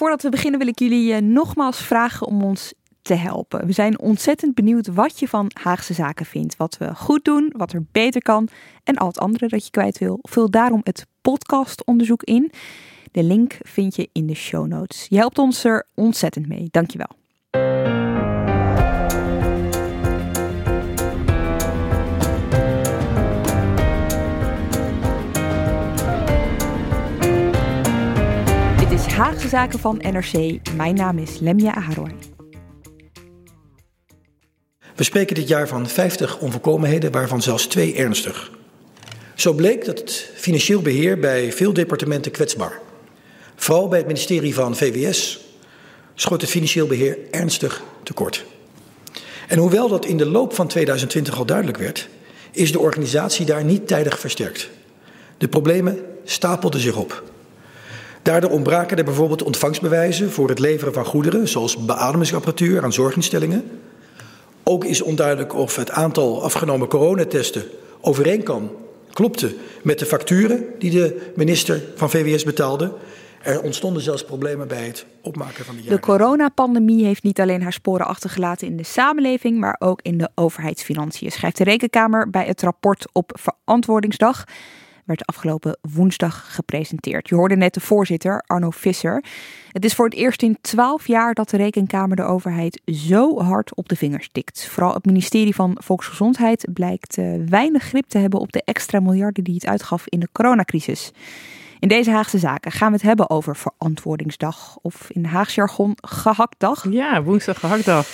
Voordat we beginnen wil ik jullie eh, nogmaals vragen om ons te helpen. We zijn ontzettend benieuwd wat je van Haagse Zaken vindt. Wat we goed doen, wat er beter kan en al het andere dat je kwijt wil. Vul daarom het podcastonderzoek in. De link vind je in de show notes. Je helpt ons er ontzettend mee. Dankjewel. Haagse Zaken van NRC. Mijn naam is Lemja Aharoy. We spreken dit jaar van 50 onvolkomenheden, waarvan zelfs twee ernstig. Zo bleek dat het financieel beheer bij veel departementen kwetsbaar. Vooral bij het ministerie van VWS schoot het financieel beheer ernstig tekort. En hoewel dat in de loop van 2020 al duidelijk werd, is de organisatie daar niet tijdig versterkt. De problemen stapelden zich op. Daardoor ontbraken er bijvoorbeeld ontvangstbewijzen voor het leveren van goederen, zoals beademingsapparatuur aan zorginstellingen. Ook is onduidelijk of het aantal afgenomen coronatesten overeen kan, klopte met de facturen die de minister van VWS betaalde. Er ontstonden zelfs problemen bij het opmaken van de De coronapandemie heeft niet alleen haar sporen achtergelaten in de samenleving, maar ook in de overheidsfinanciën, schrijft de Rekenkamer bij het rapport op Verantwoordingsdag. Werd afgelopen woensdag gepresenteerd. Je hoorde net de voorzitter, Arno Visser. Het is voor het eerst in twaalf jaar dat de Rekenkamer de overheid zo hard op de vingers tikt. Vooral het ministerie van Volksgezondheid blijkt uh, weinig grip te hebben op de extra miljarden die het uitgaf in de coronacrisis. In deze Haagse zaken gaan we het hebben over verantwoordingsdag of in Haags jargon gehaktdag. Ja, woensdag gehaktdag.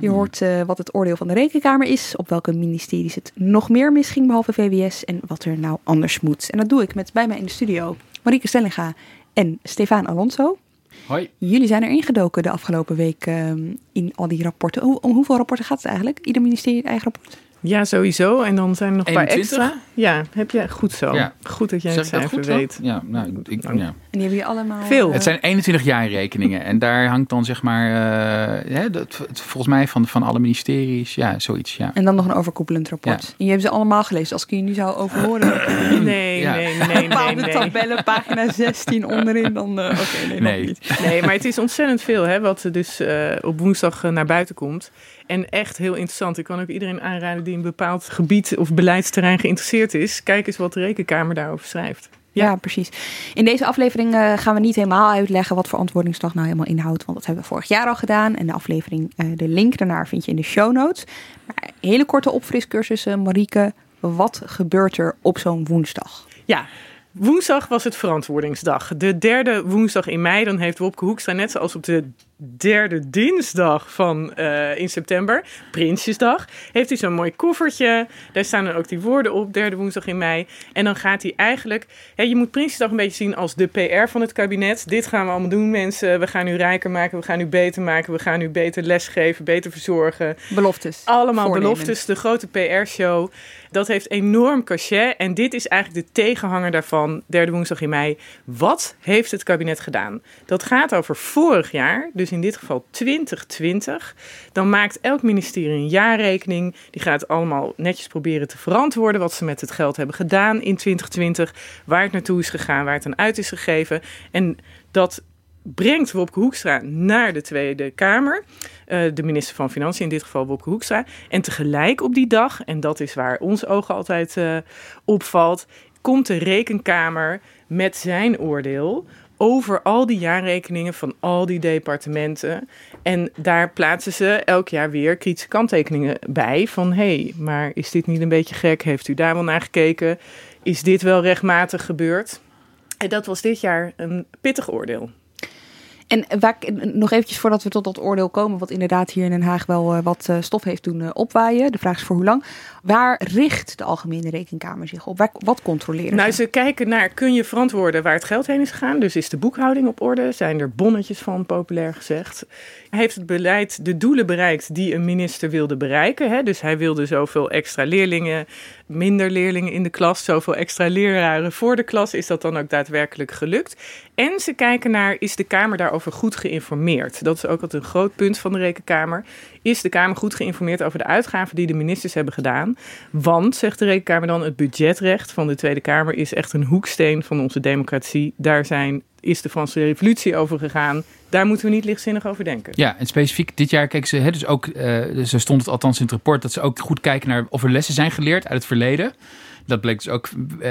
Je hoort uh, wat het oordeel van de Rekenkamer is, op welke ministeries het nog meer misging behalve VWS en wat er nou anders moet. En dat doe ik met bij mij in de studio Marieke Stellinga en Stefan Alonso. Hoi. Jullie zijn er ingedoken de afgelopen week uh, in al die rapporten. Hoe, om hoeveel rapporten gaat het eigenlijk? Ieder ministerie eigen rapport? Ja, sowieso. En dan zijn er nog een paar 21? extra. Ja, heb je goed zo. Ja. Goed dat jij Zeg het cijfer goed weet. Ja, nou, ik, ja. En die hebben je allemaal... Veel. Het zijn 21 jaar rekeningen en daar hangt dan zeg maar, eh, hè, dat, het- volgens mij van, van alle ministeries, ja, zoiets, ja. En dan nog een overkoepelend rapport. Ja. En je hebt ze allemaal gelezen. Als ik je nu zou overhoren. Nee, Ja. nee, nee, nee, bepaalde nee. tabellen, pagina 16 onderin, dan... eh, Oké, nee, Nee. niet. Nee, maar het is ontzettend veel hè, wat er dus eh, op woensdag naar buiten komt. En echt heel interessant. Ik kan ook iedereen aanraden die in een bepaald gebied of beleidsterrein geïnteresseerd is. Kijk eens wat de Rekenkamer daarover schrijft. Ja, precies. In deze aflevering eh, gaan we niet helemaal uitleggen wat Verantwoordingsdag nou helemaal inhoudt. Want dat hebben we vorig jaar al gedaan. En de aflevering, eh, de link daarnaar vind je in de show notes. Maar hele korte opfriscursus, Marieke. Wat gebeurt er op zo'n woensdag? Ja, woensdag was het verantwoordingsdag. De derde woensdag in mei. Dan heeft Wopke Hoekstra net zoals op de derde dinsdag van eh, in september, Prinsjesdag, heeft hij zo'n mooi koffertje. Daar staan dan ook die woorden op, derde woensdag in mei. En dan gaat hij eigenlijk, hè, je moet Prinsjesdag een beetje zien als de PR van het kabinet. Dit gaan we allemaal doen mensen. We gaan u rijker maken, we gaan u beter maken, we gaan u beter lesgeven, beter verzorgen. Beloftes. Allemaal beloftes, de grote PR-show. Dat heeft enorm cachet. En dit is eigenlijk de tegenhanger daarvan, derde woensdag in mei. Wat heeft het kabinet gedaan? Dat gaat over vorig jaar, dus in dit geval 2020. Dan maakt elk ministerie een jaarrekening. Die gaat allemaal netjes proberen te verantwoorden wat ze met het geld hebben gedaan in 2020. Waar het naartoe is gegaan, waar het aan uit is gegeven. En dat brengt Wopke Hoekstra naar de Tweede Kamer. Eh, de minister van Financiën, in dit geval Wopke Hoekstra. En tegelijk op die dag, en dat is waar ons oog altijd eh, opvalt, komt de Rekenkamer met zijn oordeel over al die jaarrekeningen van al die departementen. En daar plaatsen ze elk jaar weer kritische kanttekeningen bij. Van hé, hey, maar is dit niet een beetje gek? Heeft u daar wel naar gekeken? Is dit wel rechtmatig gebeurd? En dat was dit jaar een pittig oordeel. En waar, nog eventjes voordat we tot dat oordeel komen, wat inderdaad hier in Den Haag wel uh, wat uh, stof heeft doen uh, opwaaien. De vraag is voor hoe lang. Waar richt de Algemene Rekenkamer zich op? Waar, wat controleren nou, ze? ze kijken naar, kun je verantwoorden waar het geld heen is gegaan? Dus is de boekhouding op orde? Zijn er bonnetjes van, populair gezegd? Heeft het beleid de doelen bereikt die een minister wilde bereiken? Hè? Dus hij wilde zoveel extra leerlingen, minder leerlingen in de klas, zoveel extra leraren voor de klas. Is dat dan ook daadwerkelijk gelukt? En ze kijken naar, is de Kamer daarover goed geïnformeerd? Dat is ook altijd een groot punt van de Rekenkamer. Is de Kamer goed geïnformeerd over de uitgaven die de ministers hebben gedaan? Want, zegt de Rekenkamer dan, het budgetrecht van de Tweede Kamer is echt een hoeksteen van onze democratie. Daar zijn, is de Franse revolutie over gegaan. Daar moeten we niet lichtzinnig over denken. Ja, en specifiek dit jaar kijken ze, hè, dus ook, uh, zo stond het althans in het rapport, dat ze ook goed kijken naar of er lessen zijn geleerd uit het verleden. Dat bleek dus ook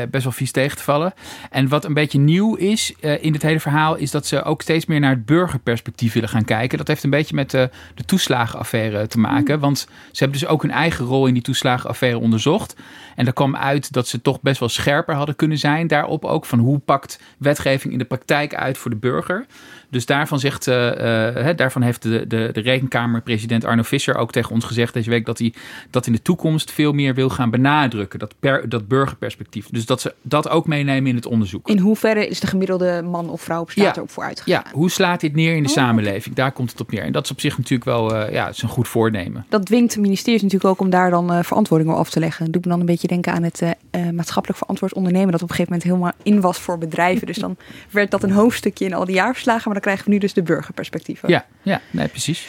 best wel vies tegen te vallen. En wat een beetje nieuw is uh, in dit hele verhaal, is dat ze ook steeds meer naar het burgerperspectief willen gaan kijken. Dat heeft een beetje met de, de toeslagenaffaire te maken. Mm. Want ze hebben dus ook hun eigen rol in die toeslagenaffaire onderzocht. En daar kwam uit dat ze toch best wel scherper hadden kunnen zijn daarop ook. Van hoe pakt wetgeving in de praktijk uit voor de burger. Dus daarvan, zegt, uh, uh, daarvan heeft de, de, de rekenkamer-president Arno Visser ook tegen ons gezegd deze week dat hij dat in de toekomst veel meer wil gaan benadrukken. Dat, per, dat burgerperspectief. Dus dat ze dat ook meenemen in het onderzoek. In hoeverre is de gemiddelde man of vrouw op straat ja. erop voor uitgegaan? Ja, hoe slaat dit neer in de oh, samenleving? Daar komt het op neer. En dat is op zich natuurlijk wel uh, ja, is een goed voornemen. Dat dwingt ministeries natuurlijk ook om daar dan uh, verantwoording op af te leggen. Dat doet me dan een beetje denken aan het uh, maatschappelijk verantwoord ondernemen. Dat op een gegeven moment helemaal in was voor bedrijven. dus dan werd dat een hoofdstukje in al die jaarverslagen. Maar dan krijgen we nu dus de burgerperspectieven. Ja, ja nee, precies.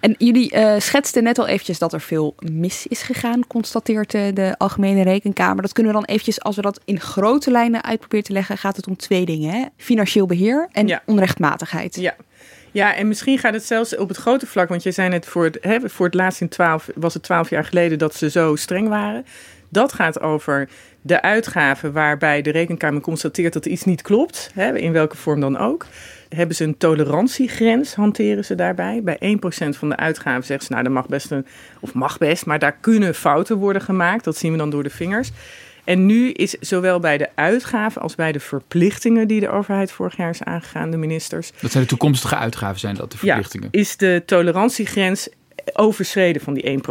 En jullie uh, schetsten net al eventjes dat er veel mis is gegaan, constateert uh, de Algemene Rekenkamer. Dat kunnen we dan eventjes, als we dat in grote lijnen uitproberen te leggen, gaat het om twee dingen. Hè? Financieel beheer en ja. onrechtmatigheid. Ja. Ja, en misschien gaat het zelfs op het grote vlak, want je zei net voor het, hè, voor het laatst in 12, was het twaalf jaar geleden dat ze zo streng waren. Dat gaat over de uitgaven waarbij de rekenkamer constateert dat er iets niet klopt, hè, in welke vorm dan ook. Hebben ze een tolerantiegrens, hanteren ze daarbij. Bij 1% van de uitgaven zeggen ze, nou, dat mag best, een, of mag best, maar daar kunnen fouten worden gemaakt. Dat zien we dan door de vingers. En nu is zowel bij de uitgaven als bij de verplichtingen die de overheid vorig jaar is aangegaan, de ministers. Dat zijn de toekomstige uitgaven, zijn dat de verplichtingen? Ja, is de tolerantiegrens overschreden van die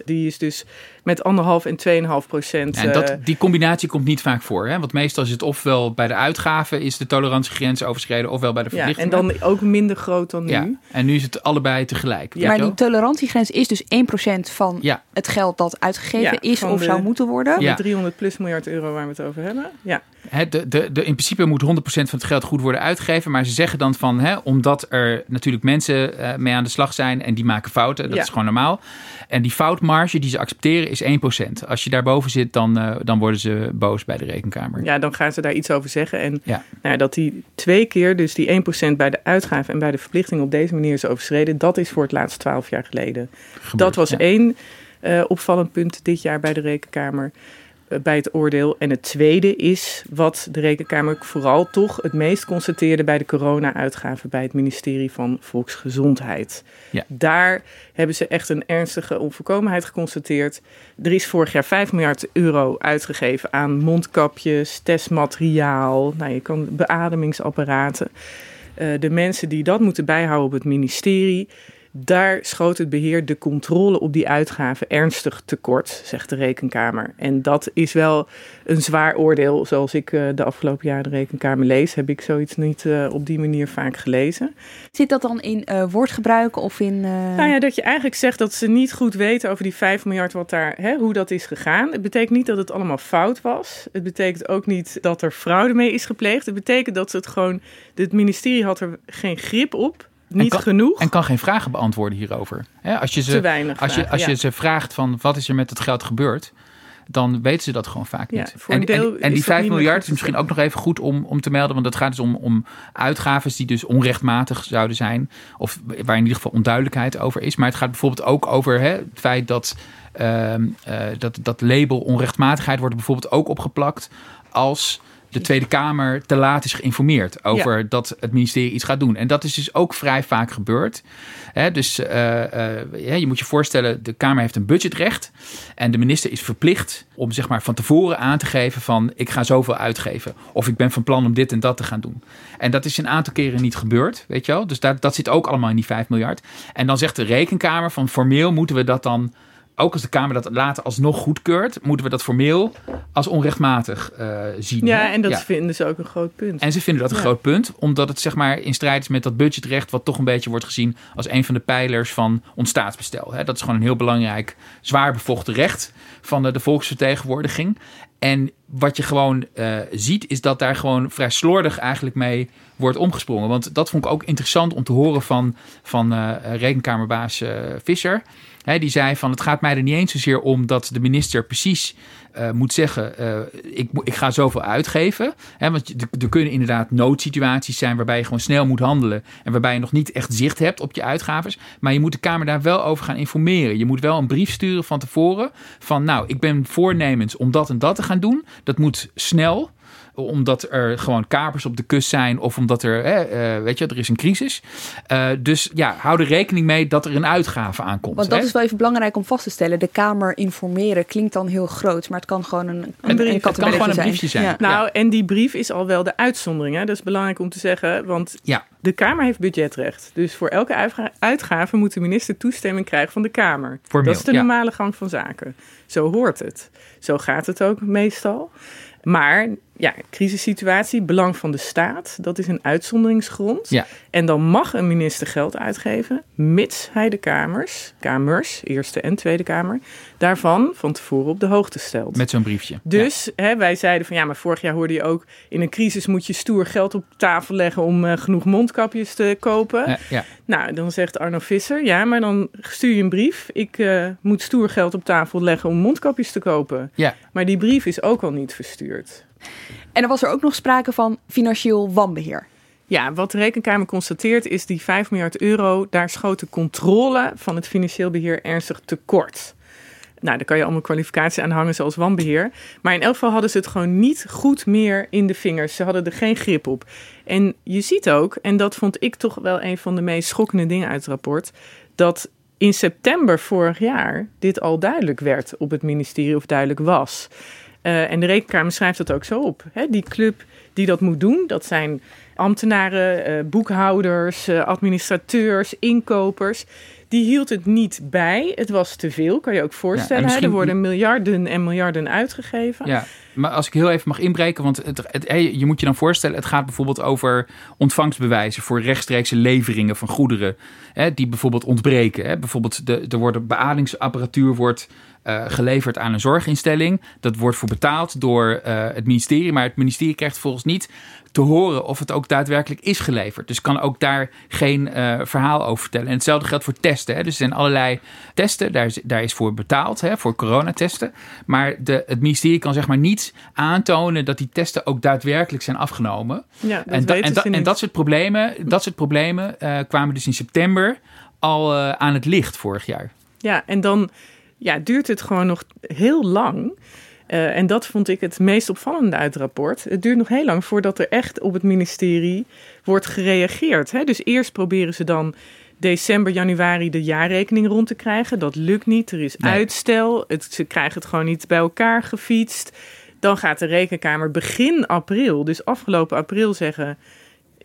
1%. Die is dus met anderhalf en 2,5 procent. En dat, die combinatie komt niet vaak voor. Hè? Want meestal is het ofwel bij de uitgaven is de tolerantiegrens overschreden, ofwel bij de verplichtingen. Ja, en dan ook minder groot dan nu. Ja, en nu is het allebei tegelijk. Ja. Maar die tolerantiegrens is dus 1 procent van ja. het geld dat uitgegeven ja, is of de, zou moeten worden. De 300 plus miljard euro waar we het over hebben. Ja. He, de, de, de, in principe moet 100% van het geld goed worden uitgegeven. Maar ze zeggen dan van, hè, omdat er natuurlijk mensen uh, mee aan de slag zijn en die maken fouten. Dat is gewoon normaal. En die foutmarge die ze accepteren is 1%. Als je daarboven zit, dan, uh, dan worden ze boos bij de rekenkamer. Ja, dan gaan ze daar iets over zeggen. En ja. nou, dat die twee keer, dus die 1% bij de uitgaven en bij de verplichting op deze manier is overschreden, dat is voor het laatst 12 jaar geleden. Gebeurd, dat was ja. één uh, opvallend punt dit jaar bij de rekenkamer bij het oordeel. En het tweede is wat de Rekenkamer vooral toch het meest constateerde bij de corona-uitgaven bij het ministerie van Volksgezondheid. Ja. Daar hebben ze echt een ernstige onvolkomenheid geconstateerd. Er is vorig jaar 5 miljard euro uitgegeven aan mondkapjes, testmateriaal, nou, je kan beademingsapparaten. Uh, de mensen die dat moeten bijhouden op het ministerie, daar schoot het beheer de controle op die uitgaven ernstig tekort, zegt de Rekenkamer. En dat is wel een zwaar oordeel. Zoals ik uh, de afgelopen jaren de Rekenkamer lees, heb ik zoiets niet uh, op die manier vaak gelezen. Zit dat dan in uh, woordgebruik of in. Nou ja, dat je eigenlijk zegt dat ze niet goed weten over die 5 miljard, wat daar, hè, hoe dat is gegaan. Het betekent niet dat het allemaal fout was. Het betekent ook niet dat er fraude mee is gepleegd. Het betekent dat ze het gewoon. Het ministerie had er geen grip op niet kan, genoeg. En kan geen vragen beantwoorden hierover. als je ze, Te weinig als je, als je ze vraagt van wat is er met het geld gebeurd, dan weten ze dat gewoon vaak Ja, niet. en, en, die dat 5 niet meer miljard is misschien ook nog even goed om, om te melden, want het gaat dus om, om uitgaven die dus onrechtmatig zouden zijn, of waar in ieder geval onduidelijkheid over is. Maar het gaat bijvoorbeeld ook over hè, het feit dat, ehm, eh, dat dat label onrechtmatigheid wordt bijvoorbeeld ook opgeplakt als de Tweede Kamer te laat is geïnformeerd over dat het ministerie iets gaat doen. En dat is dus ook vrij vaak gebeurd. Dus uh, uh, je moet je voorstellen, de Kamer heeft een budgetrecht. En de minister is verplicht om zeg maar, van tevoren aan te geven van ik ga zoveel uitgeven. Of ik ben van plan om dit en dat te gaan doen. En dat is een aantal keren niet gebeurd, weet je wel. Dus dat, dat zit ook allemaal in die 5 miljard. En dan zegt de rekenkamer van formeel moeten we dat dan ook als de Kamer dat later alsnog goedkeurt, moeten we dat formeel als onrechtmatig uh, zien. Ja, en dat vinden ze ook een groot punt. En ze vinden dat een groot punt, omdat het zeg maar in strijd is met dat budgetrecht, wat toch een beetje wordt gezien als een van de pijlers van ons staatsbestel. Dat is gewoon een heel belangrijk, zwaar bevochten recht van de, de volksvertegenwoordiging. En wat je gewoon uh, ziet, is dat daar gewoon vrij slordig eigenlijk mee wordt omgesprongen. Want dat vond ik ook interessant om te horen van, van uh, rekenkamerbaas uh, Visser die zei van het gaat mij er niet eens zozeer om dat de minister precies uh, moet zeggen, uh, ik, ik ga zoveel uitgeven. Hè, want er kunnen inderdaad noodsituaties zijn waarbij je gewoon snel moet handelen. En waarbij je nog niet echt zicht hebt op je uitgaves. Maar je moet de Kamer daar wel over gaan informeren. Je moet wel een brief sturen van tevoren. Van nou, ik ben voornemens om dat en dat te gaan doen. Dat moet snel omdat er gewoon kapers op de kust zijn of omdat er, uh, weet je, er is een crisis. Uh, dus ja, hou er rekening mee dat er een uitgave aankomt. Want dat hè? is wel even belangrijk om vast te stellen. De Kamer informeren klinkt dan heel groot, maar het kan gewoon een, een, brief, een, het kan gewoon een briefje zijn. Ja. Nou, en die brief is al wel de uitzondering. Hè? Dat is belangrijk om te zeggen, want ja. de Kamer heeft budgetrecht. Dus voor elke uitgave moet de minister toestemming krijgen van de Kamer. Formeel, dat is de normale gang van zaken. Zo hoort het. Zo gaat het ook meestal. Maar ja, crisissituatie, belang van de staat, dat is een uitzonderingsgrond. Ja. En dan mag een minister geld uitgeven, mits hij de kamers, kamers, Eerste en Tweede Kamer, daarvan van tevoren op de hoogte stelt. Met zo'n briefje. Dus hè, wij zeiden van ja, maar vorig jaar hoorde je ook, in een crisis moet je stoer geld op tafel leggen om uh, genoeg mondkapjes te kopen. Ja, ja. Nou, dan zegt Arno Visser, ja, maar dan stuur je een brief. Ik uh, moet stoer geld op tafel leggen om mondkapjes te kopen. Ja. Maar die brief is ook al niet verstuurd. En er was er ook nog sprake van financieel wanbeheer. Ja, wat de Rekenkamer constateert is die 5 miljard euro, daar schoot de controle van het financieel beheer ernstig tekort. Nou, daar kan je allemaal kwalificaties aan hangen, zoals wanbeheer. Maar in elk geval hadden ze het gewoon niet goed meer in de vingers. Ze hadden er geen grip op. En je ziet ook, en dat vond ik toch wel een van de meest schokkende dingen uit het rapport, dat in september vorig jaar dit al duidelijk werd op het ministerie of duidelijk was. Uh, en de Rekenkamer schrijft dat ook zo op. Hè? Die club die dat moet doen, dat zijn ambtenaren, uh, boekhouders, uh, administrateurs, inkopers. Die hield het niet bij. Het was te veel, kan je ook voorstellen. Ja, misschien... Er worden miljarden en miljarden uitgegeven. Ja, maar als ik heel even mag inbreken, want het, het, je moet je dan voorstellen, het gaat bijvoorbeeld over ontvangstbewijzen voor rechtstreekse leveringen van goederen, hè, die bijvoorbeeld ontbreken. Hè. Bijvoorbeeld de, er wordt beademingsapparatuur wordt uh, geleverd aan een zorginstelling. Dat wordt voor betaald door uh, het ministerie, maar het ministerie krijgt volgens niet te horen of het ook daadwerkelijk is geleverd. Dus kan ook daar geen uh, verhaal over vertellen. En hetzelfde geldt voor testen. Hè. Dus er zijn allerlei testen, daar is, daar is voor betaald, hè, voor coronatesten. Maar de, het ministerie kan zeg maar niet aantonen dat die testen ook daadwerkelijk zijn afgenomen. Ja, dat en, da, en, da, en dat soort problemen, dat soort problemen kwamen dus in september al aan het licht vorig jaar. Ja, en dan ja, duurt het gewoon nog heel lang. Uh, en dat vond ik het meest opvallende uit het rapport. Het duurt nog heel lang voordat er echt op het ministerie wordt gereageerd. Hè? Dus eerst proberen ze dan december, januari de jaarrekening rond te krijgen. Dat lukt niet, er is nee. uitstel. Het, ze krijgen het gewoon niet bij elkaar gefietst. Dan gaat de rekenkamer begin april, dus afgelopen april, zeggen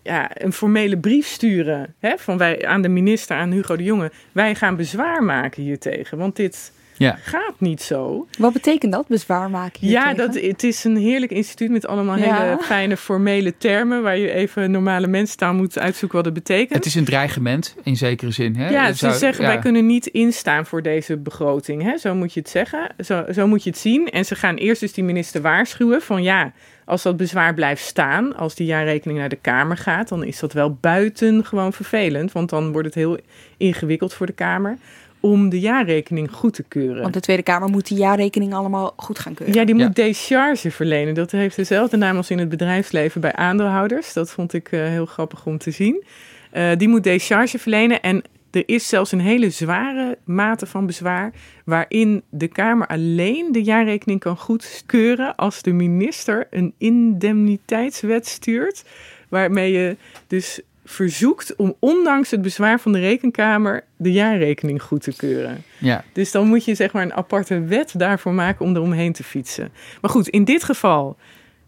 ja, een formele brief sturen hè, van wij aan de minister, aan Hugo de Jonge. Wij gaan bezwaar maken hiertegen, want dit ja. gaat niet zo. Wat betekent dat, bezwaar maken Ja, dat, het is een heerlijk instituut met allemaal ja. hele fijne formele termen... waar je even normale mensentaal moet uitzoeken wat het betekent. Het is een dreigement, in zekere zin. Hè? Ja, ze zou, zeggen, ja. wij kunnen niet instaan voor deze begroting. Hè? Zo moet je het zeggen, zo, zo moet je het zien. En ze gaan eerst dus die minister waarschuwen van ja... Als dat bezwaar blijft staan, als die jaarrekening naar de Kamer gaat, dan is dat wel buiten gewoon vervelend. Want dan wordt het heel ingewikkeld voor de Kamer om de jaarrekening goed te keuren. Want de Tweede Kamer moet die jaarrekening allemaal goed gaan keuren. Ja, die moet ja. decharge verlenen. Dat heeft dezelfde naam als in het bedrijfsleven bij aandeelhouders. Dat vond ik uh, heel grappig om te zien. Uh, die moet decharge verlenen en Er is zelfs een hele zware mate van bezwaar, waarin de Kamer alleen de jaarrekening kan goedkeuren als de minister een indemniteitswet stuurt, waarmee je dus verzoekt om ondanks het bezwaar van de rekenkamer de jaarrekening goed te keuren. Ja. Dus dan moet je zeg maar een aparte wet daarvoor maken om eromheen te fietsen. Maar goed, in dit geval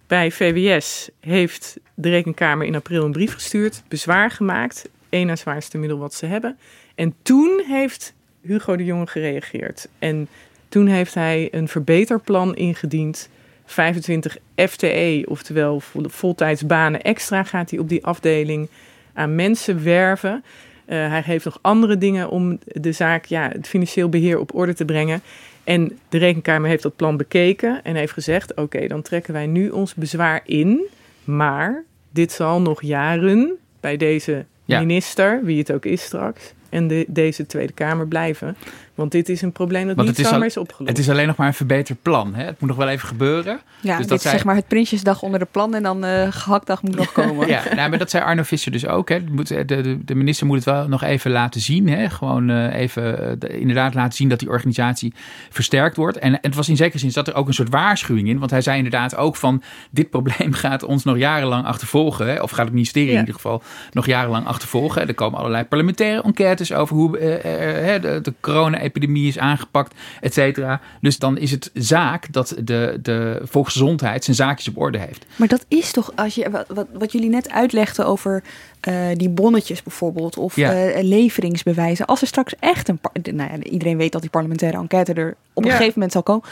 bij VWS heeft de rekenkamer in april een brief gestuurd, bezwaar gemaakt, één na zwaarste middel wat ze hebben. En toen heeft Hugo de Jonge gereageerd. En toen heeft hij een verbeterplan ingediend. 25 FTE, oftewel voltijdsbanen extra, gaat hij op die afdeling aan mensen werven. Uh, hij heeft nog andere dingen om de zaak, ja, het financieel beheer op orde te brengen. En de Rekenkamer heeft dat plan bekeken en heeft gezegd: oké, dan trekken wij nu ons bezwaar in. Maar dit zal nog jaren bij deze Ja. minister, wie het ook is straks, en de, deze Tweede Kamer blijven. Want dit is een probleem dat Want niet is zomaar al- is opgelost. Het is alleen nog maar een verbeterd plan. Hè? Het moet nog wel even gebeuren. Ja, Dus dit dat is zij- zeg maar het Prinsjesdag onder de plan en dan eh gehaktdag moet nog komen. Ja, nou, maar dat zei Arno Visser dus ook. Hè. Moet- De, de, de minister moet het wel nog even laten zien. Hè. Gewoon eh, even eh, de- inderdaad laten zien dat die organisatie versterkt wordt. En, en het was in zekere zin zat er ook een soort waarschuwing in. Want hij zei inderdaad ook van dit probleem gaat ons nog jarenlang achtervolgen. Hè. Of gaat het ministerie Ja. in ieder geval nog jarenlang achtervolgen. Er komen allerlei parlementaire enquêtes over hoe eh, eh, de, de corona-epidemie is aangepakt, et cetera. Dus dan is het zaak dat de, de volksgezondheid zijn zaakjes op orde heeft. Maar dat is toch, als je, wat, wat, wat jullie net uitlegden over eh, die bonnetjes bijvoorbeeld, of Ja. eh, leveringsbewijzen. Als er straks echt een, nou ja, iedereen weet dat die parlementaire enquête er op een Ja. gegeven moment zal komen,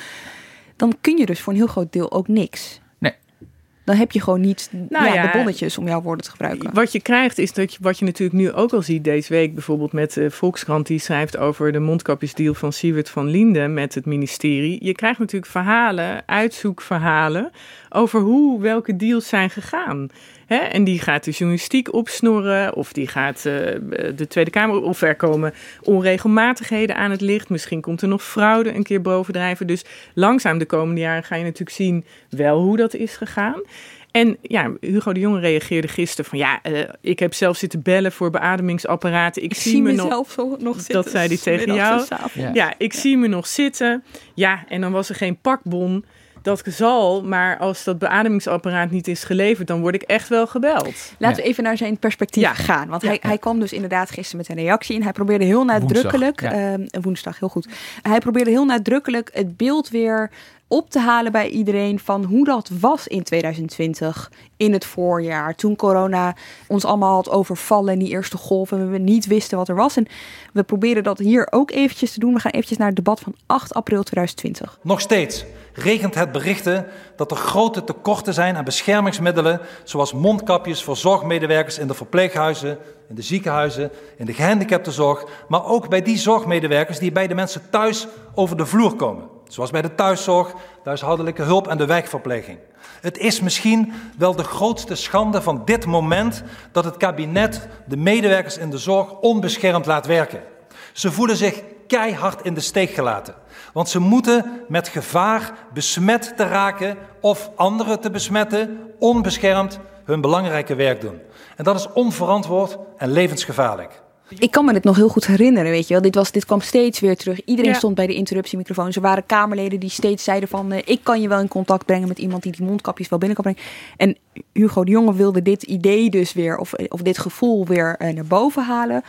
dan kun je dus voor een heel groot deel ook niks. Dan heb je gewoon niet Nou ja, ja, de bonnetjes om jouw woorden te gebruiken. Wat je krijgt is dat je, wat je natuurlijk nu ook al ziet deze week, bijvoorbeeld met de Volkskrant, die schrijft over de mondkapjesdeal van Siewert van Linden met het ministerie. Je krijgt natuurlijk verhalen, uitzoekverhalen over hoe welke deals zijn gegaan. Hè? En die gaat de journalistiek opsnorren, of die gaat eh, de Tweede Kamer, of er komen onregelmatigheden aan het licht. Misschien komt er nog fraude een keer bovendrijven. Dus langzaam de komende jaren ga je natuurlijk zien wel hoe dat is gegaan. En ja, Hugo de Jonge reageerde gisteren van ja, eh, ik heb zelf zitten bellen voor beademingsapparaten. Ik, ik zie, zie me nog. nog zitten. Dat zei hij tegen jou. Ja, ik zie me nog zitten. Ja, en dan was er geen pakbon. Dat zal, maar als dat beademingsapparaat niet is geleverd, dan word ik echt wel gebeld. Laten Ja. we even naar zijn perspectief Ja. gaan. Want Ja. hij, hij kwam dus inderdaad gisteren met een reactie in. Hij probeerde heel nadrukkelijk, Woensdag, ehm, woensdag, heel goed. Hij probeerde heel nadrukkelijk het beeld weer op te halen bij iedereen van hoe dat was in 2020, in het voorjaar. Toen corona ons allemaal had overvallen in die eerste golf en we niet wisten wat er was. En we proberen dat hier ook eventjes te doen. We gaan eventjes naar het debat van 8 april 2020. Nog steeds regent het berichten dat er grote tekorten zijn aan beschermingsmiddelen, zoals mondkapjes voor zorgmedewerkers in de verpleeghuizen, in de ziekenhuizen, in de gehandicaptenzorg, maar ook bij die zorgmedewerkers die bij de mensen thuis over de vloer komen, zoals bij de thuiszorg, de hulp en de wijkverpleging. Het is misschien wel de grootste schande van dit moment dat het kabinet de medewerkers in de zorg onbeschermd laat werken. Ze voelen zich keihard in de steek gelaten. Want ze moeten met gevaar besmet te raken of anderen te besmetten, onbeschermd hun belangrijke werk doen. En dat is onverantwoord en levensgevaarlijk. Ik kan me dit nog heel goed herinneren, weet je wel. Dit, was, dit kwam steeds weer terug. Iedereen Ja. stond bij de interruptiemicrofoons. Er waren Kamerleden die steeds zeiden van... eh, ik kan je wel in contact brengen met iemand die die mondkapjes wel binnen kan brengen. En Hugo de Jonge wilde dit idee dus weer... of, of dit gevoel weer eh, naar boven halen...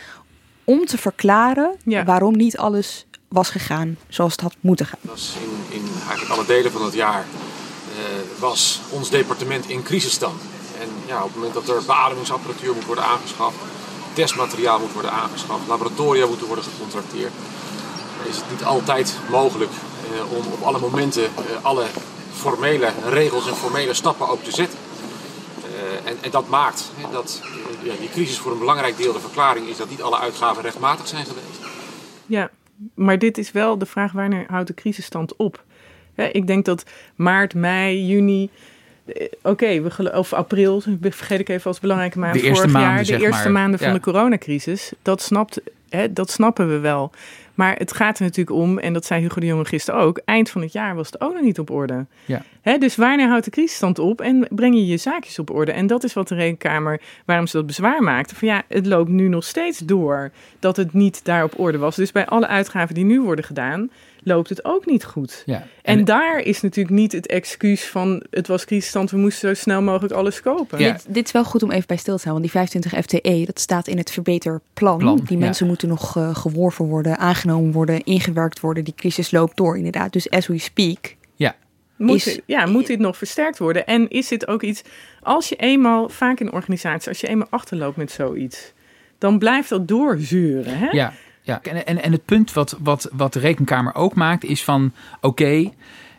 om te verklaren Ja. waarom niet alles was gegaan zoals het had moeten gaan. in, in eigenlijk alle delen van het jaar eh, was ons departement in crisisstand. En ja, op het moment dat er beademingsapparatuur moet worden aangeschaft, testmateriaal moet worden aangeschaft, laboratoria moeten worden gecontracteerd, is het niet altijd mogelijk eh, om op alle momenten eh, alle formele regels en formele stappen ook te zetten. Eh, en, en dat maakt hè, dat ja, die crisis voor een belangrijk deel de verklaring is dat niet alle uitgaven rechtmatig zijn geweest. Ja, maar dit is wel de vraag wanneer houdt de crisisstand op? Ik denk dat maart, mei, juni. eh, Oké, we gelo- of april, vergeet ik even als belangrijke maand vorig maanden, jaar. De eerste maar. maanden van Ja. de coronacrisis. Dat, snapt, hè, dat snappen we wel. Maar het gaat er natuurlijk om, en dat zei Hugo de Jonge gisteren ook, eind van het jaar was het ook nog niet op orde. Ja. Hè, dus wanneer houdt de crisisstand op en breng je je zaakjes op orde? En dat is wat de Rekenkamer, waarom ze dat bezwaar maakte. Van ja, het loopt nu nog steeds door dat het niet daar op orde was. Dus bij alle uitgaven die nu worden gedaan, loopt het ook niet goed. Ja. En, daar is natuurlijk niet het excuus van het was crisisstand, we moesten zo snel mogelijk alles kopen. Ja. Dit, dit is wel goed om even bij stil te staan, want die 25 FTE, dat staat in het verbeterplan. Plan, die ja. mensen moeten nog eh, geworven worden, aangenomen worden, ingewerkt worden. Die crisis loopt door inderdaad. Dus as we speak. ja. Moet, is- ja, moet dit nog versterkt worden? En is dit ook iets, als je eenmaal, vaak in organisaties, als je eenmaal achterloopt met zoiets, dan blijft dat doorzuren. Hè? Ja, ja. En, en, en het punt wat, wat, wat de rekenkamer ook maakt is van oké.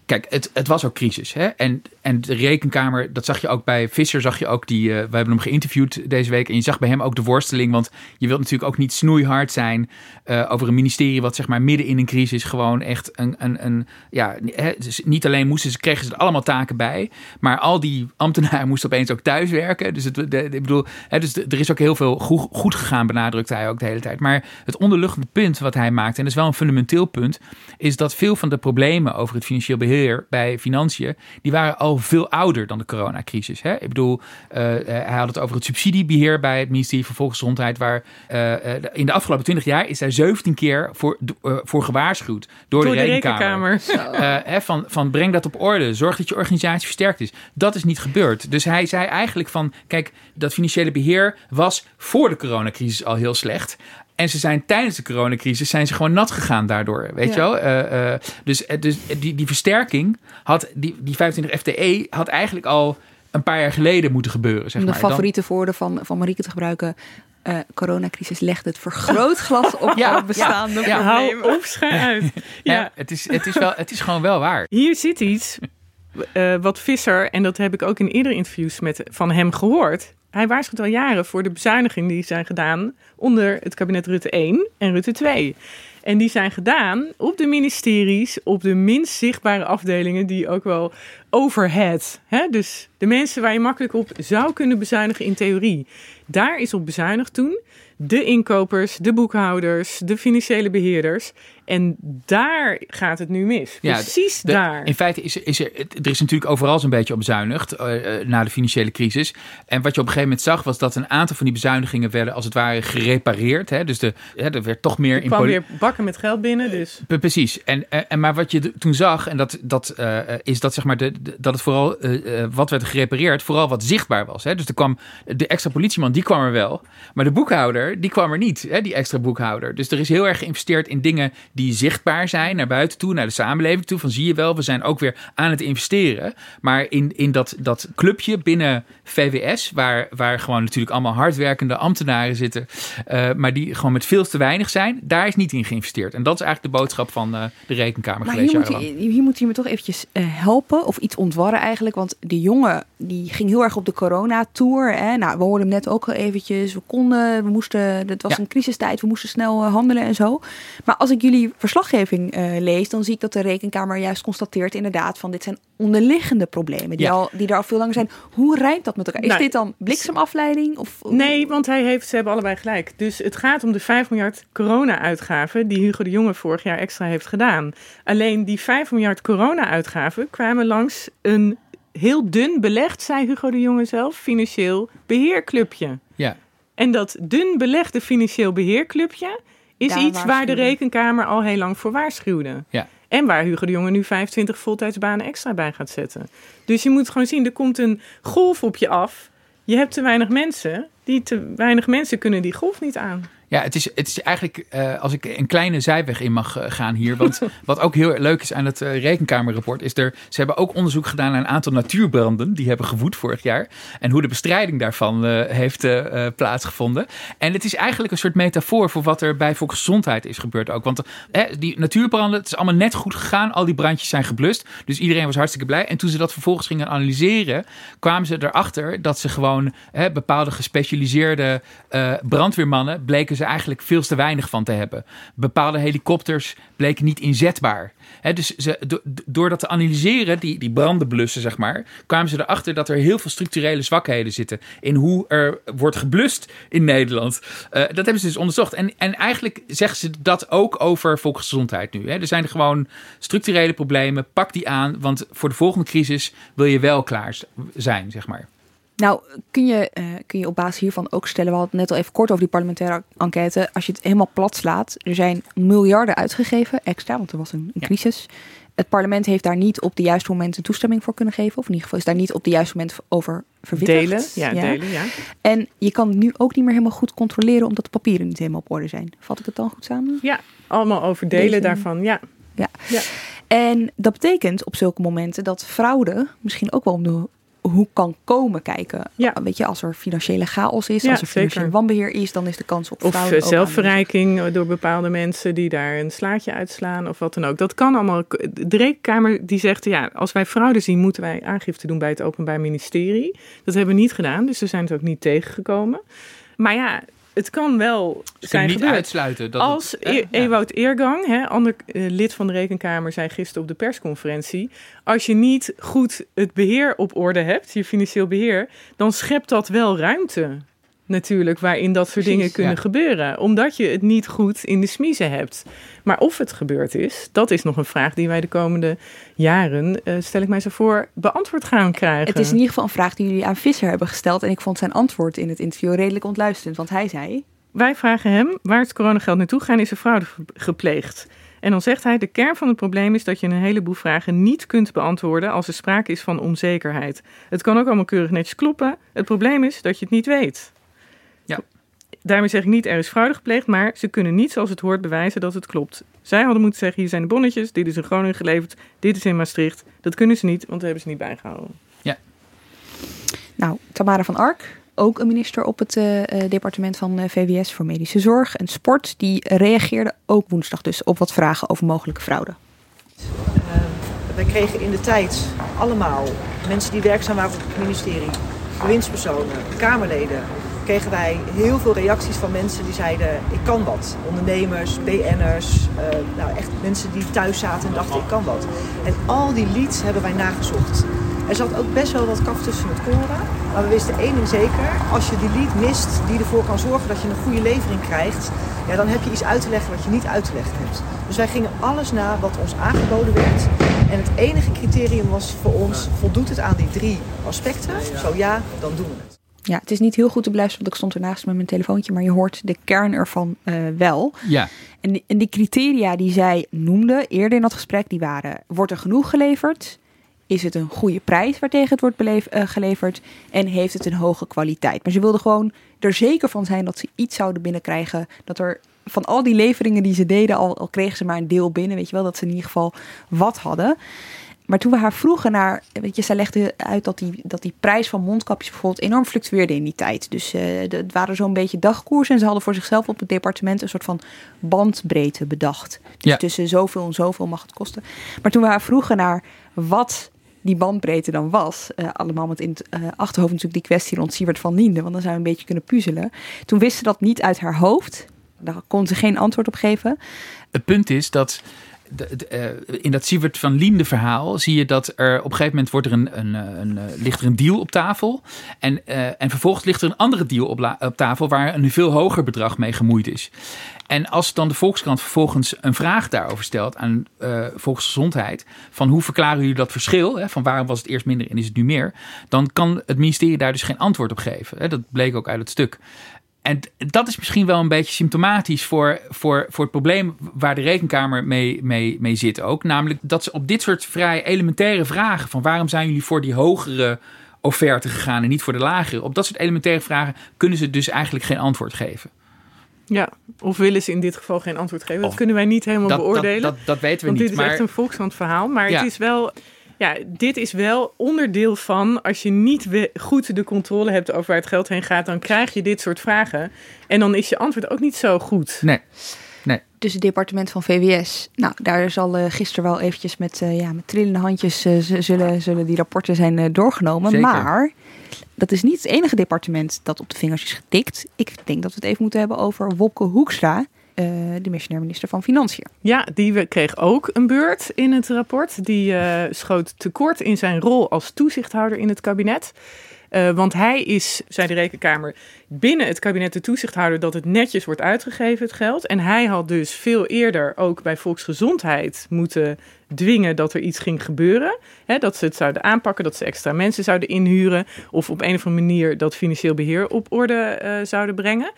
Kijk, het, het was ook crisis. Hè? En, en de rekenkamer, dat zag je ook bij Visser, zag je ook die. eh, we hebben hem geïnterviewd deze week. En je zag bij hem ook de worsteling. Want je wilt natuurlijk ook niet snoeihard zijn eh, over een ministerie. wat zeg maar midden in een crisis gewoon echt een. een, een ja, hè, dus niet alleen moesten ze, kregen ze er allemaal taken bij. Maar al die ambtenaren moesten opeens ook thuiswerken. Dus, het, ik bedoel, hè, dus er is ook heel veel goed, goed gegaan, benadrukte hij ook de hele tijd. Maar het onderliggende punt wat hij maakt, en dat is wel een fundamenteel punt, is dat veel van de problemen over het financieel beheer bij financiën, die waren al veel ouder dan de coronacrisis. Hè? Ik bedoel, eh, eh, hij had het over het subsidiebeheer bij het ministerie van Volksgezondheid, waar eh, in de afgelopen 20 jaar is daar 17 keer voor, voor gewaarschuwd door, Door de de rekenkamer. rekenkamer. Eh, hè, van, van breng dat op orde. Zorg dat je organisatie versterkt is. Dat is niet gebeurd. Dus hij zei eigenlijk van... Kijk, dat financiële beheer was voor de coronacrisis al heel slecht. En ze zijn tijdens de coronacrisis zijn ze gewoon nat gegaan daardoor. Weet Ja. je wel? Eh, eh, dus eh, dus die, die versterking had... Die, die 25 FTE had eigenlijk al een paar jaar geleden moeten gebeuren. Zeg Om de maar. Dan- favoriete woorden van, van Marieke te gebruiken. eh, coronacrisis legt het vergrootglas op Ja, bestaande ja, ja. problemen. Hou op, schijn uit. ja, Ja, het, is, het, is wel, het is gewoon wel waar. hier zit iets eh, wat Visser, en dat heb ik ook in eerdere interviews met, van hem gehoord. Hij waarschuwt al jaren voor de bezuinigingen die zijn gedaan onder het kabinet Rutte 1 en Rutte 2. En die zijn gedaan op de ministeries, op de minst zichtbare afdelingen, die ook wel overhead. Hè? Dus de mensen waar je makkelijk op zou kunnen bezuinigen in theorie. Daar is op bezuinigd toen. De inkopers, de boekhouders, de financiële beheerders. En daar gaat het nu mis. Ja, Precies De- daar. In feite is er, is er, er is natuurlijk overal zo'n beetje op bezuinigd eh, eh, na de financiële crisis. En wat je op een gegeven moment zag, was dat een aantal van die bezuinigingen werden als het ware gerepareerd. Hè? Dus de, hè, er werd toch meer Er kwam weer bakken met geld binnen, dus... Pre- Precies. En, en, maar wat je toen zag, en dat, dat eh, is dat, zeg maar de, dat het vooral wat werd gerepareerd, vooral wat zichtbaar was. Hè? Dus er kwam de extra politieman, die kwam er wel. Maar de boekhouder, die kwam er niet, hè? die extra boekhouder. Dus er is heel erg geïnvesteerd in dingen die zichtbaar zijn naar buiten toe, naar de samenleving toe. Van zie je wel, we zijn ook weer aan het investeren. Maar in, in dat, dat clubje binnen VWS, waar, waar gewoon natuurlijk allemaal hardwerkende ambtenaren zitten, eh, maar die gewoon met veel te weinig zijn, daar is niet in geïnvesteerd. En dat is eigenlijk de boodschap van eh, de Rekenkamer Maar geweest. hier moet, je, hier moet je me toch eventjes eh, helpen of iets ontwarren eigenlijk. Want die jongen die ging heel erg op de corona-tour. Hè? Nou, we hoorden hem net ook al eventjes. We konden, we moesten, het was Ja. een crisistijd, we moesten snel eh, handelen en zo. Maar als ik jullie verslaggeving eh, lees, dan zie ik dat de Rekenkamer juist constateert inderdaad van dit zijn onderliggende problemen die, Ja. al, die er al veel langer zijn. Hoe rijmt dat met elkaar? Is Nou, dit dan bliksemafleiding? Of, Nee, want hij heeft, ze hebben allebei gelijk. Dus het gaat om de 5 miljard corona-uitgaven die Hugo de Jonge vorig jaar extra heeft gedaan. Alleen die 5 miljard corona-uitgaven kwamen langs een heel dun belegd, zei Hugo de Jonge zelf, financieel beheerclubje. Ja. En dat dun belegde financieel beheerclubje is Daar iets waar de rekenkamer al heel lang voor waarschuwde. Ja. En waar Hugo de Jonge nu 25 voltijdsbanen extra bij gaat zetten. Dus je moet gewoon zien, er komt een golf op je af. Je hebt te weinig mensen. Die te weinig mensen kunnen die golf niet aan. Ja, het is, het is eigenlijk, eh, als ik een kleine zijweg in mag eh, gaan hier. Want wat ook heel leuk is aan het eh, rekenkamerrapport, is er, ze hebben ook onderzoek gedaan naar een aantal natuurbranden die hebben gewoed vorig jaar. En hoe de bestrijding daarvan heeft plaatsgevonden. En het is eigenlijk een soort metafoor voor wat er bij volksgezondheid is gebeurd ook. Want die natuurbranden, het is allemaal net goed gegaan. Al die brandjes zijn geblust. Dus iedereen was hartstikke blij. En toen ze dat vervolgens gingen analyseren, kwamen ze erachter dat ze gewoon bepaalde gespecialiseerde brandweermannen bleken ze eigenlijk veel te weinig van te hebben. Bepaalde helikopters bleken niet inzetbaar. dus ze, door dat te analyseren, die, die branden blussen, zeg maar, kwamen ze erachter dat er heel veel structurele zwakheden zitten in hoe er wordt geblust in Nederland. Uh, dat hebben ze dus onderzocht. En, en eigenlijk zeggen ze dat ook over volksgezondheid nu. Er zijn gewoon structurele problemen. Pak die aan, want voor de volgende crisis wil je wel klaar zijn, zeg maar. Nou, kun je, uh, kun je op basis hiervan ook stellen, we hadden net al even kort over die parlementaire enquête, als je het helemaal plat slaat, er zijn miljarden uitgegeven, extra, want er was een, een crisis. Het parlement heeft daar niet op de juiste moment een toestemming voor kunnen geven, of in ieder geval is daar niet op de juiste moment over verwittigd. Delen, ja, ja. delen, ja. En je kan het nu ook niet meer helemaal goed controleren, omdat de papieren niet helemaal op orde zijn. Vat ik het dan goed samen? Ja, allemaal over delen daarvan, ja. ja. Ja. En dat betekent op zulke momenten dat fraude misschien ook wel om de hoe kan komen kijken. Ja. Weet je, als er financiële chaos is, als er financieel wanbeheer is, dan is de kans op fraude. Of zelfverrijking door bepaalde mensen die daar een slaatje uitslaan of wat dan ook. Dat kan allemaal. De rekenkamer die zegt, ja, als wij fraude zien, moeten wij aangifte doen bij het Openbaar Ministerie. Dat hebben we niet gedaan, dus ze zijn het ook niet tegengekomen. Maar ja, het kan wel zijn niet gebeurd. uitsluiten. Dat Als het, e Ewout Eergang, hè, ander uh, lid van de Rekenkamer, zei gisteren op de persconferentie... als je niet goed het beheer op orde hebt, je financieel beheer... dan schept dat wel ruimte natuurlijk waarin dat soort dingen kunnen gebeuren. Omdat je het niet goed in de smiezen hebt. Maar of het gebeurd is, dat is nog een vraag die wij de komende jaren, uh, stel ik mij zo voor, beantwoord gaan krijgen. Het is in ieder geval een vraag die jullie aan Visser hebben gesteld. En ik vond zijn antwoord in het interview redelijk ontluisterend. Want hij zei... Wij vragen hem, waar het coronageld naartoe gaan, is er fraude gepleegd? En dan zegt hij: de kern van het probleem is dat je een heleboel vragen niet kunt beantwoorden als er sprake is van onzekerheid. Het kan ook allemaal keurig netjes kloppen. Het probleem is dat je het niet weet. Daarmee zeg ik niet er is fraude gepleegd, maar ze kunnen niet zoals het hoort bewijzen dat het klopt. Zij hadden moeten zeggen: hier zijn de bonnetjes, dit is in Groningen geleverd, dit is in Maastricht. Dat kunnen ze niet, want dat hebben ze niet bijgehouden. Ja. Nou, Tamara van Ark, ook een minister op het uh, departement van eh, VWS voor Medische Zorg en Sport, die reageerde ook woensdag dus op wat vragen over mogelijke fraude. wij kregen in de tijd allemaal mensen die werkzaam waren op het ministerie, bewindspersonen, Kamerleden, kregen wij heel veel reacties van mensen die zeiden: Ik kan wat. Ondernemers, BN'ers, uh, nou echt mensen die thuis zaten en dachten: Ik kan wat. En al die leads hebben wij nagezocht. Er zat ook best wel wat kaf tussen het koren. Maar we wisten één ding zeker: als je die lead mist die ervoor kan zorgen dat je een goede levering krijgt, ja, dan heb je iets uit te leggen wat je niet uit te leggen hebt. Dus wij gingen alles na wat ons aangeboden werd. En het enige criterium was voor ons: voldoet het aan die drie aspecten? Zo ja, dan doen we het. Ja, het is niet heel goed te beluisteren, want ik stond ernaast met mijn telefoontje, maar je hoort de kern ervan uh, wel. Ja. En die, en die criteria die zij noemde eerder in dat gesprek, die waren: wordt er genoeg geleverd? Is het een goede prijs waartegen het wordt beleef, uh, geleverd? En heeft het een hoge kwaliteit? Maar ze wilden gewoon er zeker van zijn dat ze iets zouden binnenkrijgen. Dat er van al die leveringen die ze deden, al, al kregen ze maar een deel binnen. Weet je wel, dat ze in ieder geval wat hadden. Maar toen we haar vroegen naar, weet je, zij legde uit dat die, dat die prijs van mondkapjes bijvoorbeeld enorm fluctueerde in die tijd. Dus uh, het waren zo'n beetje dagkoersen en ze hadden voor zichzelf op het departement een soort van bandbreedte bedacht. Dus ja. tussen zoveel en zoveel mag het kosten. Maar toen we haar vroegen naar wat die bandbreedte dan was, uh, allemaal met in het uh, achterhoofd natuurlijk die kwestie rond Siebert van Liende, want dan zou we een beetje kunnen puzzelen. Toen wist ze dat niet uit haar hoofd. Daar kon ze geen antwoord op geven. Het punt is dat uh, in dat Sievert van Liende verhaal zie je dat er op een gegeven moment wordt er een, een, een, een ligt er een deal op tafel. En, en vervolgens ligt er een andere deal op, op, tafel waar een veel hoger bedrag mee gemoeid is. En als dan de Volkskrant vervolgens een vraag daarover stelt aan uh, Volksgezondheid, van hoe verklaren jullie dat verschil, hè, van waarom was het eerst minder en is het nu meer, dan kan het ministerie daar dus geen antwoord op geven. Hè. Dat bleek ook uit het stuk. En dat is misschien wel een beetje symptomatisch voor, voor, voor het probleem waar de rekenkamer mee, mee, mee zit ook. Namelijk dat ze op dit soort vrij elementaire vragen: van waarom zijn jullie voor die hogere offerte gegaan en niet voor de lagere? Op dat soort elementaire vragen kunnen ze dus eigenlijk geen antwoord geven. Ja, of willen ze in dit geval geen antwoord geven? Dat kunnen wij niet helemaal beoordelen. Dat, dat, dat, weten we want niet. Dit is maar... echt een Volkskrant verhaal. Maar het is wel ja, dit is wel onderdeel van als je niet goed de controle hebt over waar het geld heen gaat, dan krijg je dit soort vragen. En dan is je antwoord ook niet zo goed. Nee. nee. Dus het departement van VWS. Nou, daar zal uh, gisteren wel eventjes met, uh, ja, met trillende handjes uh, zullen, zullen die rapporten zijn doorgenomen. Zeker. Maar dat is niet het enige departement dat op de vingers is getikt. Ik denk dat we het even moeten hebben over Wopke Hoekstra. De missionair minister van Financiën. Ja, die kreeg ook een beurt in het rapport. Die schoot tekort in zijn rol als toezichthouder in het kabinet. Uh, want hij is, zei de Rekenkamer, binnen het kabinet de toezichthouder dat het netjes wordt uitgegeven, het geld. En hij had dus veel eerder ook bij volksgezondheid moeten dwingen dat er iets ging gebeuren. Hè, dat ze het zouden aanpakken, dat ze extra mensen zouden inhuren. Of op een of andere manier dat financieel beheer op orde zouden brengen.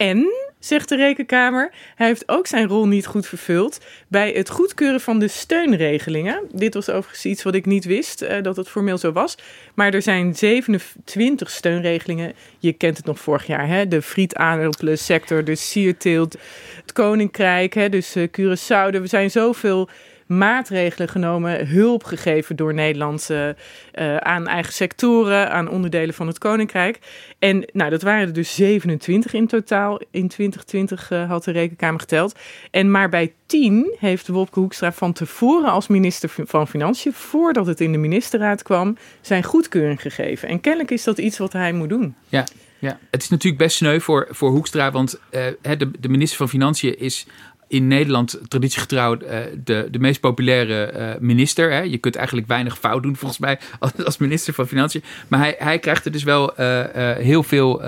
En, zegt de Rekenkamer, hij heeft ook zijn rol niet goed vervuld bij het goedkeuren van de steunregelingen. Dit was overigens iets wat ik niet wist, uh, dat het formeel zo was. Maar er zijn 27 steunregelingen. Je kent het nog vorig jaar, hè? de frietaardapelensector, de sierteelt, het koninkrijk, hè? dus uh, Curaçao. Er zijn zoveel maatregelen genomen, hulp gegeven door Nederland uh, aan eigen sectoren, aan onderdelen van het Koninkrijk. En nou, dat waren er dus 27 in totaal. In 2020 uh, had de Rekenkamer geteld. En maar bij 10 heeft Wopke Hoekstra van tevoren als minister van Financiën, voordat het in de ministerraad kwam, zijn goedkeuring gegeven. En kennelijk is dat iets wat hij moet doen. Ja. Ja, het is natuurlijk best sneu voor, voor Hoekstra, want uh, de, de minister van Financiën is in Nederland traditiegetrouw uh, de, de meest populaire uh, minister. Hè. Je kunt eigenlijk weinig fout doen volgens mij als, minister van Financiën. Maar hij, hij krijgt er dus wel uh, heel veel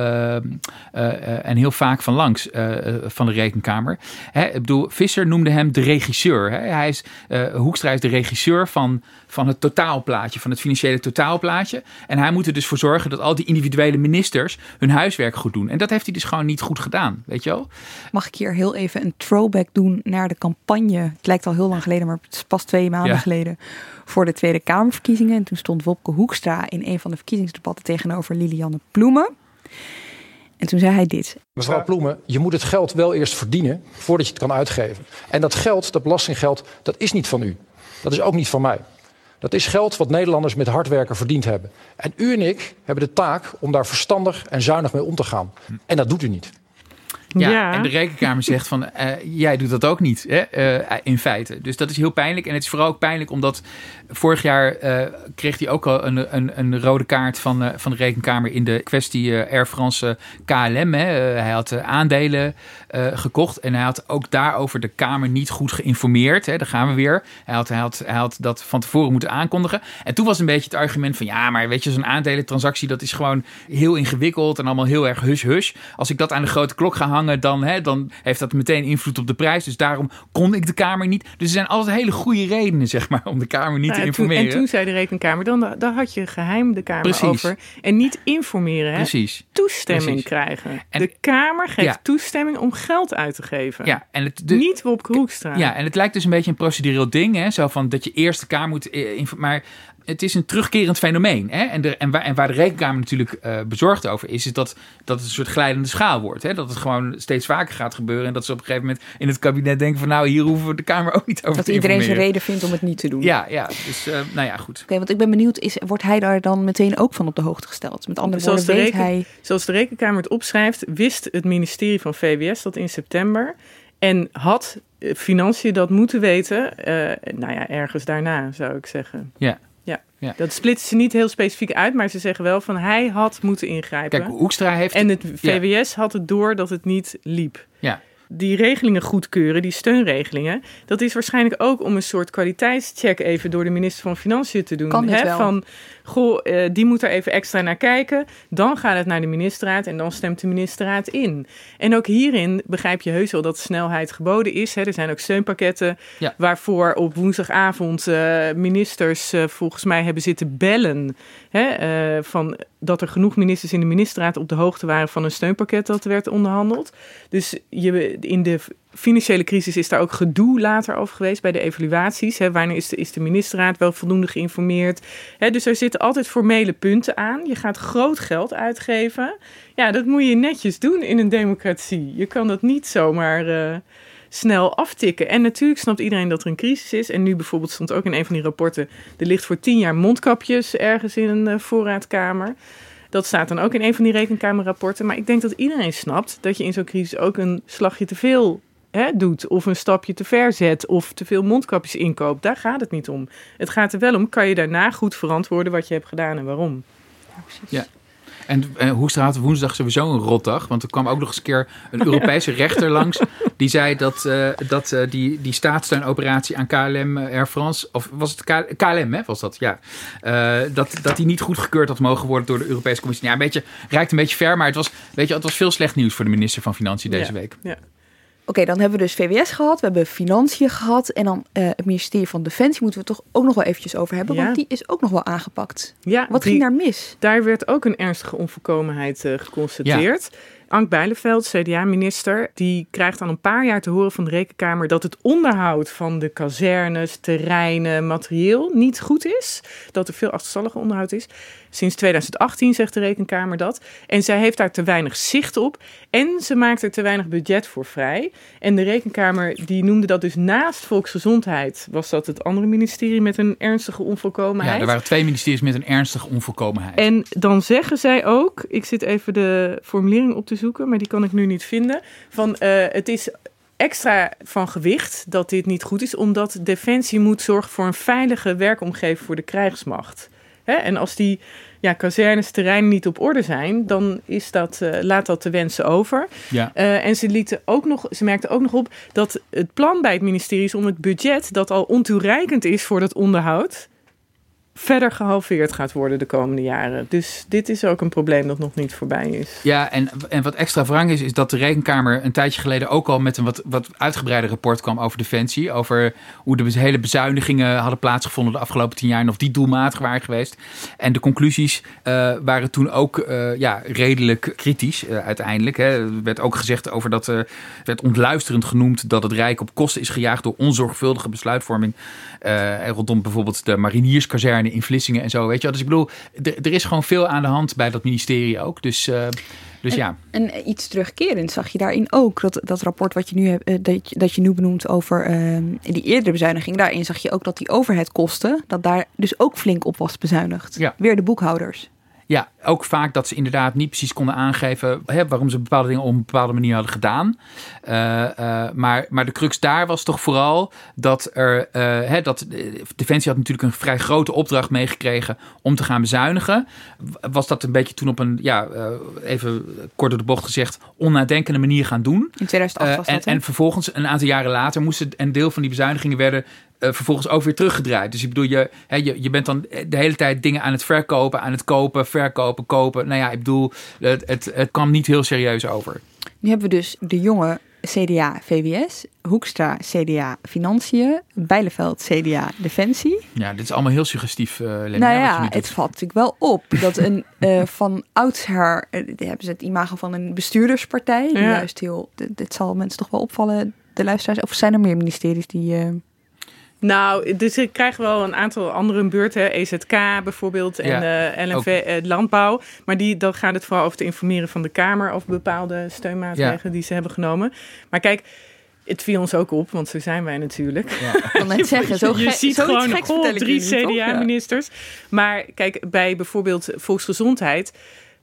en heel vaak van langs van de rekenkamer. Hè, ik bedoel, Visser noemde hem de regisseur. Hè. Hij is, Hoekstra is de regisseur van, van het totaalplaatje, van het financiële totaalplaatje. En hij moet er dus voor zorgen dat al die individuele ministers hun huiswerk goed doen. En dat heeft hij dus gewoon niet goed gedaan, weet je wel? Mag ik hier heel even een throwback doen naar de campagne. Het lijkt al heel lang geleden, maar het is pas twee maanden Ja. geleden. Voor de Tweede Kamerverkiezingen. En toen stond Wopke Hoekstra in een van de verkiezingsdebatten tegenover Lilianne Ploemen. En toen zei hij dit. Mevrouw Ploemen, je moet het geld wel eerst verdienen voordat je het kan uitgeven. En dat geld, dat belastinggeld, dat is niet van u. Dat is ook niet van mij. Dat is geld wat Nederlanders met hard werken verdiend hebben. En u en ik hebben de taak om daar verstandig en zuinig mee om te gaan. En dat doet u niet. Ja, Ja. en de rekenkamer zegt van, eh, jij doet dat ook niet, hè, eh, in feite. Dus dat is heel pijnlijk. En het is vooral ook pijnlijk omdat vorig jaar eh, kreeg hij ook al een, een, een rode kaart van, eh, van de rekenkamer in de kwestie eh, Air France KLM. Hè. Hij had aandelen gekocht en hij had ook daarover de Kamer niet goed geïnformeerd. Hè. Daar gaan we weer. Hij had, hij, had, hij had dat van tevoren moeten aankondigen. En toen was een beetje het argument van, ja, maar weet je, zo'n aandelentransactie, dat is gewoon heel ingewikkeld en allemaal heel erg hush-hush. Als ik dat aan de grote klok ga hangen, dan, hè, dan heeft dat meteen invloed op de prijs. Dus daarom kon ik de Kamer niet. Dus er zijn altijd hele goede redenen, zeg maar, om de Kamer niet En, toen, informeren. en toen zei de Rekenkamer, dan, had je geheim de Kamer Precies. over. En niet informeren, hè? Precies. toestemming Precies. krijgen. En- de Kamer geeft Ja. toestemming om geld uit te geven. Ja, en het, de, Niet Wopke Hoekstra. Ja, en het lijkt dus een beetje een procedureel ding. Hè? Zo van dat je eerst de Kamer moet. eh, Maar het is een terugkerend fenomeen. Hè? En, de, en, waar, en waar de Rekenkamer natuurlijk eh, bezorgd over is, is dat, dat het een soort glijdende schaal wordt. Hè? Dat het gewoon steeds vaker gaat gebeuren. En dat ze op een gegeven moment in het kabinet denken: van nou, hier hoeven we de Kamer ook niet over Dat te iedereen zijn reden vindt om het niet te doen. Ja, ja, dus eh, nou ja, goed. Oké, want ik ben benieuwd, is, wordt hij daar dan meteen ook van op de hoogte gesteld? Met andere Zoals woorden, de weet reken- hij... Zoals de Rekenkamer het opschrijft, wist het ministerie van VWS dat in september. En had eh, Financiën dat moeten weten, eh, nou ja, ergens daarna zou ik zeggen. Ja. Ja. Ja. Dat splitsen ze niet heel specifiek uit, maar ze zeggen wel van hij had moeten ingrijpen. Kijk, Hoekstra heeft. en het VWS had het door dat het niet liep. Ja. Die regelingen goedkeuren, die steunregelingen, dat is waarschijnlijk ook om een soort kwaliteitscheck even door de minister van Financiën te doen. Kan dit hè? wel? Van, goh, eh, die moet er even extra naar kijken. Dan gaat het naar de ministerraad en dan stemt de ministerraad in. En ook hierin begrijp je heus wel dat snelheid geboden is. Hè? Er zijn ook steunpakketten Ja. waarvoor op woensdagavond eh, ministers eh, volgens mij hebben zitten bellen. Hè? van dat er genoeg ministers in de ministerraad op de hoogte waren van een steunpakket dat werd onderhandeld. Dus je, in de financiële crisis is daar ook gedoe later over geweest bij de evaluaties. Hè? Wanneer is de, is de ministerraad wel voldoende geïnformeerd? Hè? Dus er zitten altijd formele punten aan. Je gaat groot geld uitgeven. Ja, dat moet je netjes doen in een democratie. Je kan dat niet zomaar eh, snel aftikken. En natuurlijk snapt iedereen dat er een crisis is. En nu bijvoorbeeld stond ook in een van die rapporten... er ligt voor tien jaar mondkapjes ergens in een eh, voorraadkamer. Dat staat dan ook in een van die rekenkamerrapporten. Maar ik denk dat iedereen snapt dat je in zo'n crisis ook een slagje te veel hè, doet. Of een stapje te ver zet. Of te veel mondkapjes inkoopt. Daar gaat het niet om. Het gaat er wel om, kan je daarna goed verantwoorden wat je hebt gedaan en waarom. Ja. En Hoekstra had woensdag sowieso een rotdag. Want er kwam ook nog eens een keer een Europese rechter langs. Die zei dat, uh, dat uh, die, die staatssteunoperatie aan KLM Air France... Of was het K KLM, hè, was dat? Ja. dat, dat die niet goedgekeurd had mogen worden door de Europese Commissie. Ja, een beetje, rijkt een beetje ver. Maar het was, weet je, het was veel slecht nieuws voor de minister van Financiën deze ja. week. Ja. Oké, dan hebben we dus VWS gehad, we hebben Financiën gehad en dan uh, het ministerie van Defensie moeten we toch ook nog wel eventjes over hebben, Ja. want die is ook nog wel aangepakt. Ja, Wat die- ging daar mis? Daar werd ook een ernstige onvolkomenheid eh, geconstateerd. Ank Bijleveld, CDA-minister, die krijgt al een paar jaar te horen van de Rekenkamer dat het onderhoud van de kazernes, terreinen, materieel niet goed is. Dat er veel achterstallig onderhoud is. Sinds 2018 zegt de Rekenkamer dat. En zij heeft daar te weinig zicht op. En ze maakt er te weinig budget voor vrij. En de Rekenkamer die noemde dat dus naast volksgezondheid... was dat het andere ministerie met een ernstige onvolkomenheid. Ja, er waren twee ministeries met een ernstige onvolkomenheid. En dan zeggen zij ook, ik zit even de formulering op te zoeken, maar die kan ik nu niet vinden. Van eh, het is extra van gewicht dat dit niet goed is, omdat Defensie moet zorgen voor een veilige werkomgeving voor de krijgsmacht. Hè? En als die ja, kazernes, terreinen niet op orde zijn, dan is dat, eh, laat dat te wensen over. Ja. Eh, en ze, lieten ook nog, ze merkten ook nog op dat het plan bij het ministerie is om het budget, dat al ontoereikend is voor dat onderhoud, verder gehalveerd gaat worden de komende jaren. Dus dit is ook een probleem dat nog niet voorbij is. Ja, en, en wat extra wrang is, is dat de Rekenkamer een tijdje geleden ook al met een wat, wat uitgebreider rapport kwam over defensie. Over hoe de hele bezuinigingen hadden plaatsgevonden de afgelopen tien jaar en of die doelmatig waren geweest. En de conclusies eh, waren toen ook eh, ja, redelijk kritisch eh, uiteindelijk. Hè. Er werd ook gezegd over dat, eh werd ontluisterend genoemd dat het Rijk op kosten is gejaagd door onzorgvuldige besluitvorming. rondom bijvoorbeeld de marinierskazerne in Vlissingen en zo. Weet je wel. Dus ik bedoel, er- er is gewoon veel aan de hand bij dat ministerie ook. Dus, eh, dus ja. En iets terugkerend zag je daarin ook. Dat, dat rapport wat je nu, hebt, eh, dat, je- dat je nu benoemt over ehm, die eerdere bezuiniging. Daarin zag je ook dat die overheidkosten, dat daar dus ook flink op was bezuinigd. Ja. Weer de boekhouders. Ja, ook vaak dat ze inderdaad niet precies konden aangeven hè, waarom ze bepaalde dingen op een bepaalde manier hadden gedaan. Eh, eh, maar, maar de crux daar was toch vooral dat er, eh, hè, dat Defensie had natuurlijk een vrij grote opdracht meegekregen om te gaan bezuinigen. Was dat een beetje toen op een, ja, even kort door de bocht gezegd, onnadenkende manier gaan doen. In 2008 Eh, was en, dat, hè? en vervolgens, een aantal jaren later, moesten een deel van die bezuinigingen werden vervolgens ook weer teruggedraaid. Dus ik bedoel, je, hè, je, je bent dan de hele tijd dingen aan het verkopen, aan het kopen, verkopen, kopen. Nou ja, ik bedoel, het, het, het kwam niet heel serieus over. Nu hebben we dus de jonge CDA VWS, Hoekstra CDA Financiën, Bijleveld CDA Defensie. Ja, dit is allemaal heel suggestief, uh, Lena, nou wat je ja, het valt natuurlijk wel op dat een eh, van oudsher, eh, hebben ze het imago van een bestuurderspartij, die Ja. juist heel, dit, dit zal mensen toch wel opvallen, de luisteraars, of zijn er meer ministeries die... Nou, dus ik krijg wel een aantal andere hè, EZK bijvoorbeeld en Ja, eh, LNV eh, Landbouw. Maar die, dan gaat het vooral over te informeren van de Kamer over bepaalde steunmaatregelen die ze hebben genomen. Maar kijk, het viel ons ook op, want zo zijn wij natuurlijk. Ik kan net zeggen, zo je ziet gewoon geks goh, drie? Ja. CDA-ministers. Maar kijk, bij bijvoorbeeld volksgezondheid,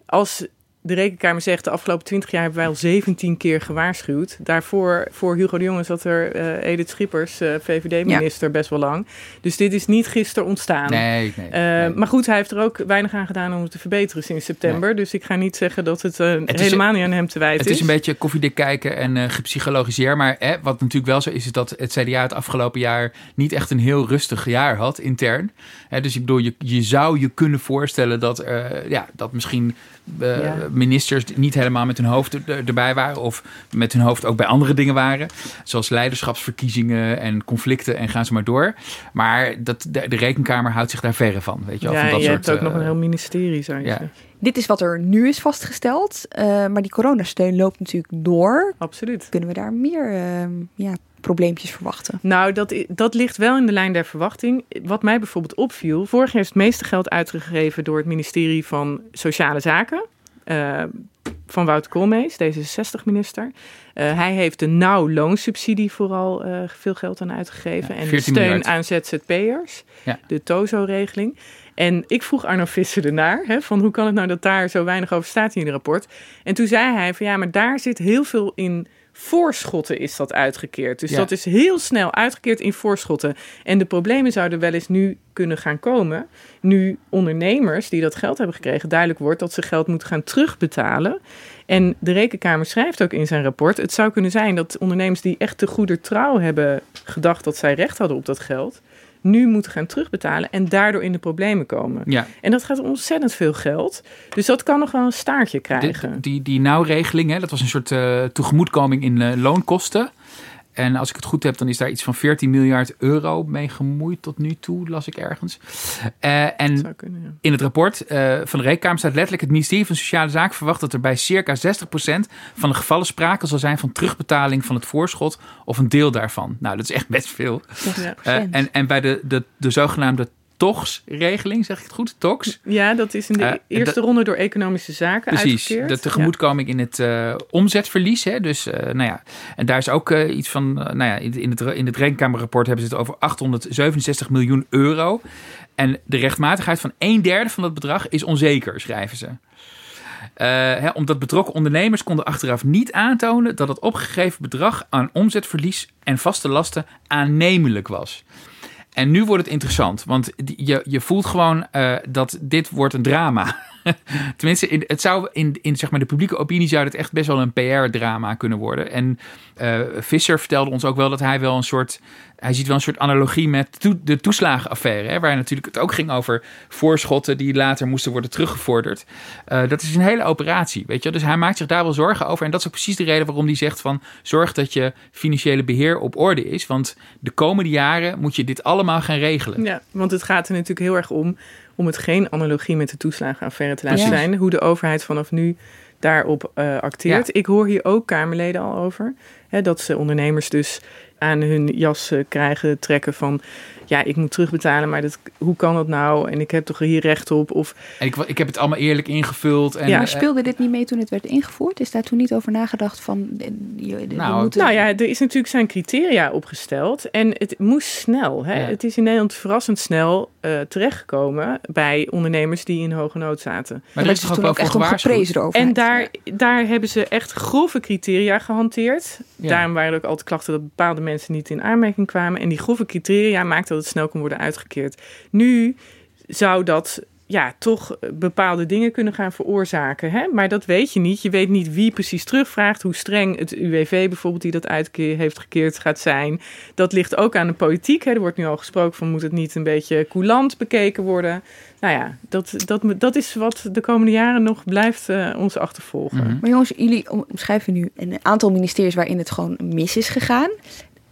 als de Rekenkamer zegt de afgelopen twintig jaar hebben wij al 17 keer gewaarschuwd. Daarvoor, voor Hugo de Jonge zat er eh, Edith Schippers, eh, VVD-minister, best wel lang. Dus dit is niet gisteren ontstaan. Nee, nee, Eh, nee. Maar goed, hij heeft er ook weinig aan gedaan om het te verbeteren sinds september. Dus ik ga niet zeggen dat het, is- helemaal niet aan hem te wijten Het is een beetje koffiedik kijken en gepsychologiseerd. Maar wat natuurlijk wel zo is, is dat het CDA het afgelopen jaar niet echt een heel rustig jaar had, intern. Dus ik bedoel, je, je zou je kunnen voorstellen dat, ja, dat misschien Ja. Ministers niet helemaal met hun hoofd er- er- erbij waren. Of met hun hoofd ook bij andere dingen waren. Zoals leiderschapsverkiezingen en conflicten en gaan ze maar door. Maar dat, de, de rekenkamer houdt zich daar verre van. Weet je wel, Ja, van dat je soort, hebt ook nog eh, een heel ministerie, zou je ja. zeggen. Dit is wat er nu is vastgesteld, eh, maar die coronasteun loopt natuurlijk door. Absoluut. Kunnen we daar meer eh, ja, probleempjes verwachten? Nou, dat, dat ligt wel in de lijn der verwachting. Wat mij bijvoorbeeld opviel, vorig jaar is het meeste geld uitgegeven door het ministerie van Sociale Zaken. Eh, van Wouter Koolmees, D66-minister. Eh, hij heeft de nauw loonsubsidie vooral eh, veel geld aan uitgegeven. Ja, en de 14 steun miljard. aan ZZP'ers, Ja. de TOZO-regeling. En ik vroeg Arno Visser ernaar, hè, van hoe kan het nou dat daar zo weinig over staat in het rapport. En toen zei hij van ja, maar daar zit heel veel in voorschotten is dat uitgekeerd. Dus Ja. dat is heel snel uitgekeerd in voorschotten. En de problemen zouden wel eens nu kunnen gaan komen. Nu ondernemers die dat geld hebben gekregen, duidelijk wordt dat ze geld moeten gaan terugbetalen. En de Rekenkamer schrijft ook in zijn rapport: het zou kunnen zijn dat ondernemers die echt te goeder trouw hebben gedacht dat zij recht hadden op dat geld, nu moeten gaan terugbetalen en daardoor in de problemen komen. Ja. En dat gaat ontzettend veel geld. Dus dat kan nog wel een staartje De- krijgen. die, die nauwregeling, hè, dat was een soort eh tegemoetkoming in eh, loonkosten. En als ik het goed heb, dan is daar iets van 14 miljard euro mee gemoeid tot nu toe, las ik ergens. Eh, en zou kunnen, ja. in het rapport eh, van de Rekenkamer staat letterlijk... het ministerie van Sociale Zaken verwacht dat er bij circa 60% van de gevallen sprake zal zijn... van terugbetaling van het voorschot of een deel daarvan. Nou, dat is echt best veel. Ja. Eh, en, en bij de, de, de zogenaamde TOGS-regeling, zeg ik het goed? TOGS? Ja, dat is in de Eh, eerste dat- ronde door economische zaken Precies, uitgekeerd. de tegemoetkoming in het eh, omzetverlies. Hè? Dus, eh, nou ja, en daar is ook iets van, nou ja, in, het, in het rekenkamerrapport hebben ze het over 867 miljoen euro. En de rechtmatigheid van een derde van dat bedrag is onzeker, schrijven ze. Hè, omdat betrokken ondernemers konden achteraf niet aantonen dat het opgegeven bedrag aan omzetverlies en vaste lasten aannemelijk was. En nu wordt het interessant, want je, je voelt gewoon eh, dat dit wordt een drama. Tenminste, in, het zou in, in zeg maar, de publieke opinie zou het echt best wel een PR-drama kunnen worden. En eh, Visser vertelde ons ook wel dat hij wel een soort. Hij ziet wel een soort analogie met de toeslagenaffaire. Hè, waar natuurlijk het ook ging over voorschotten die later moesten worden teruggevorderd. Eh, dat is een hele operatie, weet je. Dus hij maakt zich daar wel zorgen over. En dat is ook precies de reden waarom hij zegt van... zorg dat je financiële beheer op orde is. Want de komende jaren moet je dit allemaal gaan regelen. Ja, want het gaat er natuurlijk heel erg om om het geen analogie met de toeslagenaffaire te laten zijn. Hoe de overheid vanaf nu daarop eh, acteert. Ik hoor hier ook Kamerleden al over. Hè, dat ze ondernemers dus aan hun jas eh, krijgen trekken van... ja, ik moet terugbetalen, maar dat, hoe kan dat nou? En ik heb toch hier recht op? Of En ik, ik heb het allemaal eerlijk ingevuld. En, Ja, Maar eh, speelde dit niet mee toen het werd ingevoerd? Is daar toen niet over nagedacht van... eh, je- Nou, moeten- Nou ja, er is natuurlijk zijn criteria opgesteld en het moest snel. Hè? Ja. Het is in Nederland verrassend snel eh, terechtgekomen bij ondernemers die in hoge nood zaten. maar daar er is toch ook wel echt om geprezen overheid. En daar, daar hebben ze echt grove criteria gehanteerd. Daarom waren er ook altijd klachten dat bepaalde mensen niet in aanmerking kwamen. En die grove criteria maakten dat het snel kon worden uitgekeerd. Nu zou dat ja, toch bepaalde dingen kunnen gaan veroorzaken. Hè? Maar dat weet je niet. Je weet niet wie precies terugvraagt, hoe streng het UWV bijvoorbeeld die dat uitkeer heeft gekeerd gaat zijn. Dat ligt ook aan de politiek. Hè? Er wordt nu al gesproken van moet het niet een beetje coulant bekeken worden. Nou ja, dat, dat, dat is wat de komende jaren nog blijft eh, ons achtervolgen. Mhm. Maar jongens, jullie omschrijven nu een aantal ministeries waarin het gewoon mis is gegaan.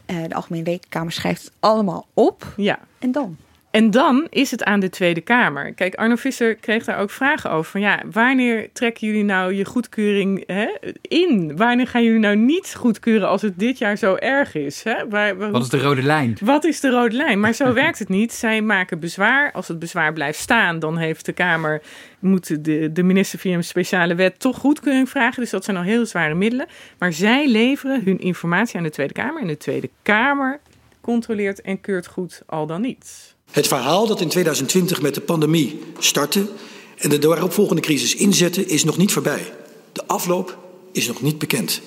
Eh, de Algemene Rekenkamer schrijft het allemaal op. Ja. En dan? En dan is het aan de Tweede Kamer. Kijk, Arno Visser kreeg daar ook vragen over. Van ja, wanneer trekken jullie nou je goedkeuring hè, in? Wanneer gaan jullie nou niet goedkeuren als het dit jaar zo erg is? Hè? Waar, waar- Wat is de rode lijn? wat is de rode lijn? Maar zo werkt het niet. Zij maken bezwaar. Als het bezwaar blijft staan, dan heeft de Kamer, moet de, de minister via een speciale wet toch goedkeuring vragen. Dus dat zijn al heel zware middelen. Maar zij leveren hun informatie aan de Tweede Kamer. En de Tweede Kamer controleert en keurt goed al dan niet. Het verhaal dat in 2020 met de pandemie startte en de daaropvolgende crisis inzette, is nog niet voorbij. De afloop is nog niet bekend.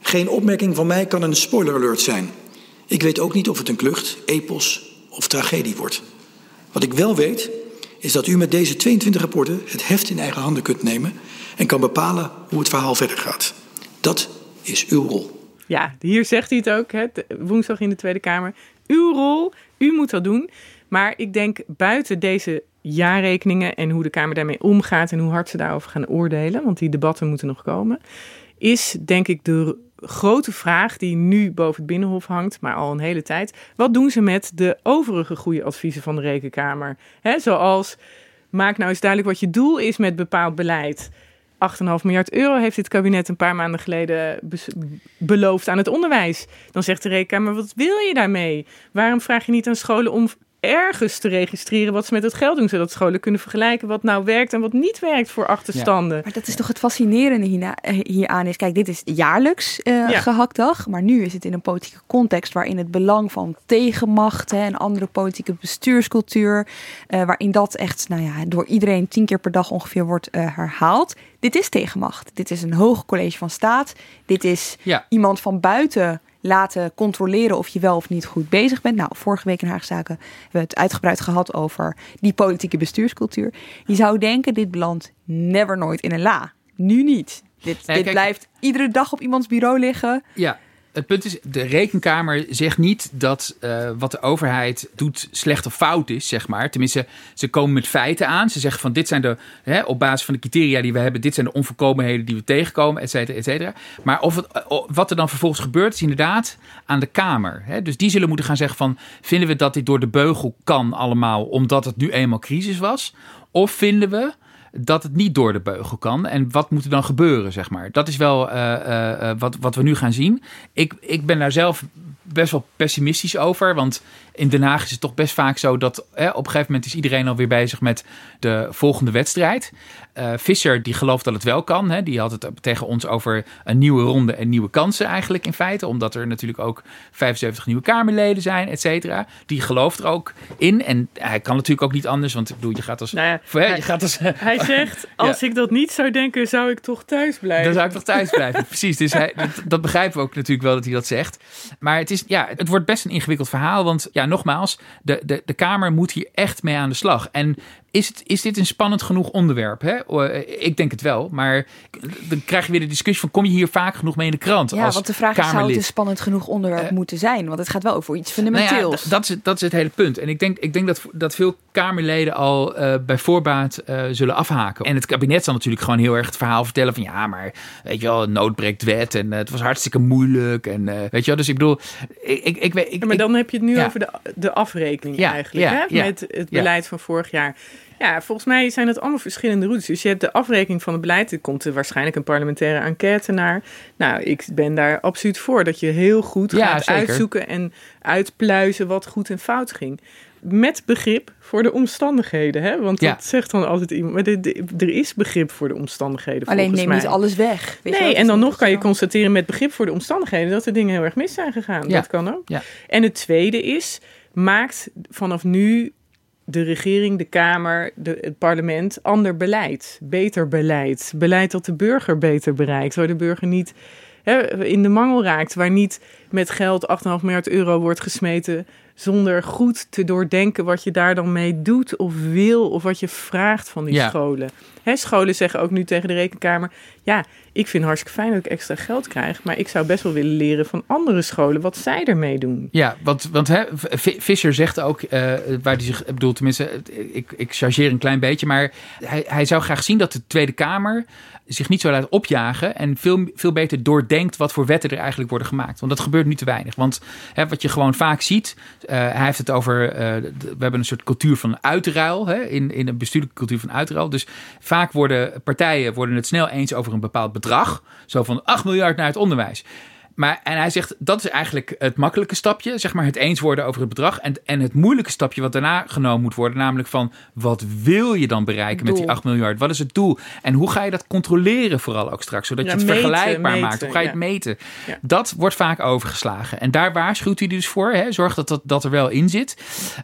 Geen opmerking van mij kan een spoiler alert zijn. Ik weet ook niet of het een klucht, epos of tragedie wordt. Wat ik wel weet, is dat u met deze 22 rapporten het heft in eigen handen kunt nemen en kan bepalen hoe het verhaal verder gaat. Dat is uw rol. Ja, hier zegt hij het ook, hè, woensdag in de Tweede Kamer. Uw rol, u moet dat doen. Maar ik denk buiten deze jaarrekeningen en hoe de Kamer daarmee omgaat en hoe hard ze daarover gaan oordelen, want die debatten moeten nog komen, is denk ik de grote vraag die nu boven het Binnenhof hangt, maar al een hele tijd. Wat doen ze met de overige goede adviezen van de Rekenkamer? Hè, zoals, maak nou eens duidelijk wat je doel is met bepaald beleid. 8,5 miljard euro heeft dit kabinet een paar maanden geleden beloofd aan het onderwijs. Dan zegt de Rekenkamer, wat wil je daarmee? Waarom vraag je niet aan scholen om ergens te registreren wat ze met het geld doen. Zodat scholen kunnen vergelijken wat nou werkt en wat niet werkt voor achterstanden. Maar dat is toch het fascinerende hierna- hieraan is. Kijk, dit is jaarlijks eh Ja. gehaktdag. Maar nu is het in een politieke context waarin het belang van tegenmachten en andere politieke bestuurscultuur. eh, waarin dat echt nou ja, door iedereen tien keer per dag ongeveer wordt eh, herhaald. Dit is tegenmacht. Dit is een hoog college van staat. Dit is Ja. iemand van buiten laten controleren of je wel of niet goed bezig bent. Nou, vorige week in Haagzaken hebben we het uitgebreid gehad over die politieke bestuurscultuur. Je zou denken, dit belandt never nooit in een la. Nu niet. Dit, dit kijk- blijft iedere dag op iemands bureau liggen. Ja, het punt is, de rekenkamer zegt niet dat eh, wat de overheid doet slecht of fout is, zeg maar. Tenminste, ze komen met feiten aan. Ze zeggen van dit zijn de, hè, op basis van de criteria die we hebben, dit zijn de onvolkomenheden die we tegenkomen, et cetera, et cetera. Maar of het, eh, wat er dan vervolgens gebeurt, is inderdaad aan de Kamer. Hè. Dus die zullen moeten gaan zeggen van, vinden we dat dit door de beugel kan allemaal, omdat het nu eenmaal crisis was? Of vinden we dat het niet door de beugel kan. En wat moet er dan gebeuren, zeg maar? Dat is wel eh, eh, eh, wat, wat we nu gaan zien. Ik, ik ben daar zelf best wel pessimistisch over. Want in Den Haag is het toch best vaak zo dat hè, op een gegeven moment is iedereen alweer bezig met de volgende wedstrijd. Eh Visser die gelooft dat het wel kan. Hè. Die had het tegen ons over een nieuwe ronde en nieuwe kansen eigenlijk in feite. Omdat er natuurlijk ook 75 nieuwe Kamerleden zijn, et cetera. Die gelooft er ook in. En hij kan natuurlijk ook niet anders. Want ik bedoel, je gaat als... Nou ja, hè, hij- je gaat als Hij zegt, als ik dat niet zou denken, zou ik toch thuis blijven. Dan zou ik toch thuis blijven. Precies. Dus hij, dat, dat begrijpen we ook natuurlijk wel dat hij dat zegt. Maar het, is, ja, het wordt best een ingewikkeld verhaal. Want ja, nogmaals, de, de, de Kamer moet hier echt mee aan de slag. En is, het, is dit een spannend genoeg onderwerp? Hè? Eh, Ik denk het wel. Maar dan krijg je weer de discussie van... kom je hier vaak genoeg mee in de krant Ja, als want de vraag is, zou het een spannend genoeg onderwerp Eh, moeten zijn? Want het gaat wel over iets Nou ja, fundamenteels. dat, is, het- dat is het hele punt. En ik denk, ik denk dat, dat veel Kamerleden al eh, bij voorbaat eh, zullen afhaken. En het kabinet zal natuurlijk gewoon heel erg het verhaal vertellen van ja, maar weet je wel, nood breekt wet en het was hartstikke moeilijk. En eh, weet je wel, dus ik bedoel, ik, ik, ik weet. Ik, Ja, maar ik- dan heb je het nu ja. over de, de afrekening Ja, eigenlijk, ja, hè? ja, met het ja. beleid van vorig jaar. Ja, volgens mij zijn het allemaal verschillende routes. Dus je hebt de afrekening van het beleid. Er komt er waarschijnlijk een parlementaire enquête naar. Nou, ik ben daar absoluut voor. Dat je heel goed Ja, gaat zeker. uitzoeken en uitpluizen wat goed en fout ging. Met begrip voor de omstandigheden. Hè? Want Ja. dat zegt dan altijd iemand. Maar de- de- er is begrip voor de omstandigheden. Alleen neem mij. niet alles weg. Weet je wel? Nee, en dan nog kan je constateren met begrip voor de omstandigheden dat er dingen heel erg mis zijn gegaan. Ja. Dat kan ook. Ja. En het tweede is, maakt vanaf nu de regering, de Kamer, de, het parlement ander beleid. Beter beleid. Beleid dat de burger beter bereikt. Waar de burger niet hè, in de mangel raakt. Waar niet met geld 8,5 miljard euro wordt gesmeten. Zonder goed te doordenken wat je daar dan mee doet of wil. Of wat je vraagt van die Ja. scholen. Hè, scholen zeggen ook nu tegen de rekenkamer. Ja, ik vind hartstikke fijn dat ik extra geld krijg. Maar ik zou best wel willen leren van andere scholen wat zij ermee doen. Ja, want, want hè, Visser zegt ook, eh, waar hij zich, bedoel tenminste, ik, ik chargeer een klein beetje, maar hij, hij zou graag zien dat de Tweede Kamer zich niet zo laat opjagen en veel, veel beter doordenkt wat voor wetten er eigenlijk worden gemaakt. Want dat gebeurt nu te weinig. Want wat je gewoon vaak ziet, eh, hij heeft het over, eh, we hebben een soort cultuur van uitruil, hè, in, in een bestuurlijke cultuur van uitruil. Dus vaak worden partijen worden het snel eens over een bepaald bedrag. Zo van 8 miljard naar het onderwijs. Maar, en hij zegt, dat is eigenlijk het makkelijke stapje, zeg maar het eens worden over het bedrag. En, en het moeilijke stapje wat daarna genomen moet worden, namelijk van wat wil je dan bereiken met die Doel. 8 miljard? Wat is het doel? En hoe ga je dat controleren vooral ook straks, zodat Ja, je het meten, vergelijkbaar meten, maakt? Hoe ga je ja. het meten? Ja. Dat wordt vaak overgeslagen. En daar waarschuwt hij dus voor. Hè? Zorg dat, dat dat er wel in zit.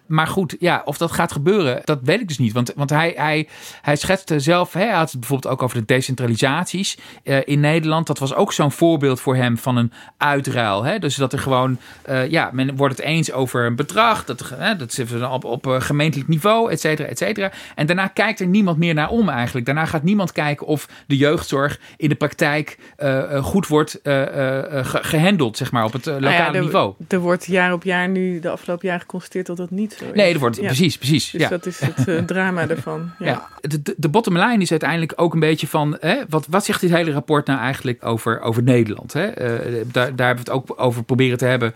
Maar goed, ja, of dat gaat gebeuren, dat weet ik dus niet. Want, want hij, hij, hij schetste zelf, hè, hij had het bijvoorbeeld ook over de decentralisaties eh, in Nederland. Dat was ook zo'n voorbeeld voor hem van een uitruil. Hè? Dus dat er gewoon, eh, ja, men wordt het eens over een bedrag. Dat, hè, dat zit dan op, op eh, gemeentelijk niveau, et cetera, et cetera. En daarna kijkt er niemand meer naar om eigenlijk. Daarna gaat niemand kijken of de jeugdzorg in de praktijk eh, goed wordt eh, eh, eh, ge- gehandeld, zeg maar, op het eh, lokale Nou ja, er, niveau. Er wordt jaar op jaar nu, de afgelopen jaar, geconstateerd dat dat niet zo is. Nee, er wordt, Ja. precies, precies. Dus ja. dat is het drama ervan. Ja. Ja. De, de, de bottom line is uiteindelijk ook een beetje van... Hè, wat, wat zegt dit hele rapport nou eigenlijk over, over Nederland? Hè? Eh, daar, daar hebben we het ook over proberen te hebben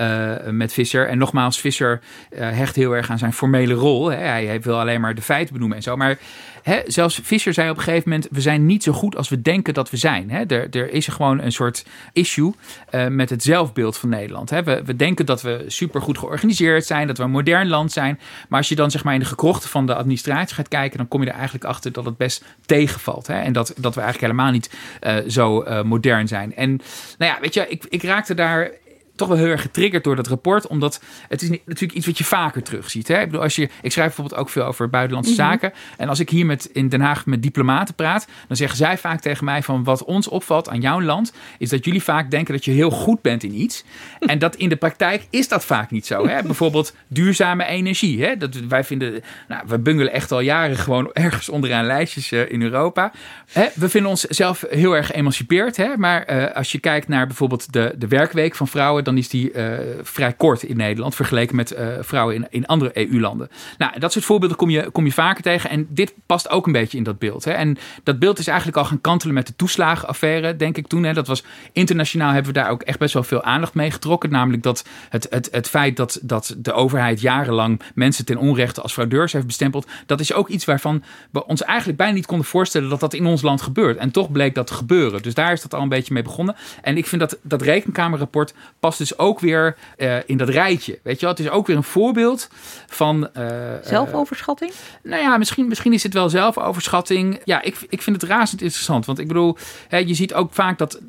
uh, met Visser. En nogmaals, Visser uh, hecht heel erg aan zijn formele rol. Hè. Hij wil alleen maar de feiten benoemen en zo. Maar Hè, zelfs Fischer zei op een gegeven moment: we zijn niet zo goed als we denken dat we zijn. Hè. Er, er is gewoon een soort issue uh, met het zelfbeeld van Nederland. We, we denken dat we supergoed georganiseerd zijn, dat we een modern land zijn. Maar als je dan zeg maar in de gekrochten van de administratie gaat kijken, dan kom je er eigenlijk achter dat het best tegenvalt. En dat, dat we eigenlijk helemaal niet uh, zo uh, modern zijn. En nou ja, weet je, ik, ik raakte daar toch wel heel erg getriggerd door dat rapport. Omdat het is natuurlijk iets wat je vaker terugziet. Hè? Ik bedoel, als je, ik schrijf bijvoorbeeld ook veel over buitenlandse Mhm. zaken. En als ik hier met, in Den Haag met diplomaten praat, dan zeggen zij vaak tegen mij van wat ons opvalt aan jouw land, is dat jullie vaak denken dat je heel goed bent in iets. En dat in de praktijk is dat vaak niet zo. Hè? Bijvoorbeeld duurzame energie. Hè? Dat, wij vinden, nou, we bungelen echt al jaren gewoon ergens onderaan lijstjes uh, in Europa. Hè? We vinden ons zelf heel erg geëmancipeerd. Hè? Maar uh, als je kijkt naar bijvoorbeeld de, de werkweek van vrouwen, dan is die uh, vrij kort in Nederland vergeleken met uh, vrouwen in, in andere EU-landen. Nou, dat soort voorbeelden kom je, kom je vaker tegen. En dit past ook een beetje in dat beeld. Hè? En dat beeld is eigenlijk al gaan kantelen met de toeslagenaffaire, denk ik toen. Hè? Dat was internationaal hebben we daar ook echt best wel veel aandacht mee getrokken. Namelijk dat het, het, het feit dat, dat de overheid jarenlang mensen ten onrechte als fraudeurs heeft bestempeld. Dat is ook iets waarvan we ons eigenlijk bijna niet konden voorstellen dat dat in ons land gebeurt. En toch bleek dat te gebeuren. Dus daar is dat al een beetje mee begonnen. En ik vind dat dat rekenkamerrapport past dus ook weer uh, in dat rijtje. Weet je wel, het is ook weer een voorbeeld van. Uh, zelfoverschatting? Uh, nou ja, misschien, misschien is het wel zelfoverschatting. Ja, ik, ik vind het razend interessant. Want ik bedoel, hè, je ziet ook vaak dat.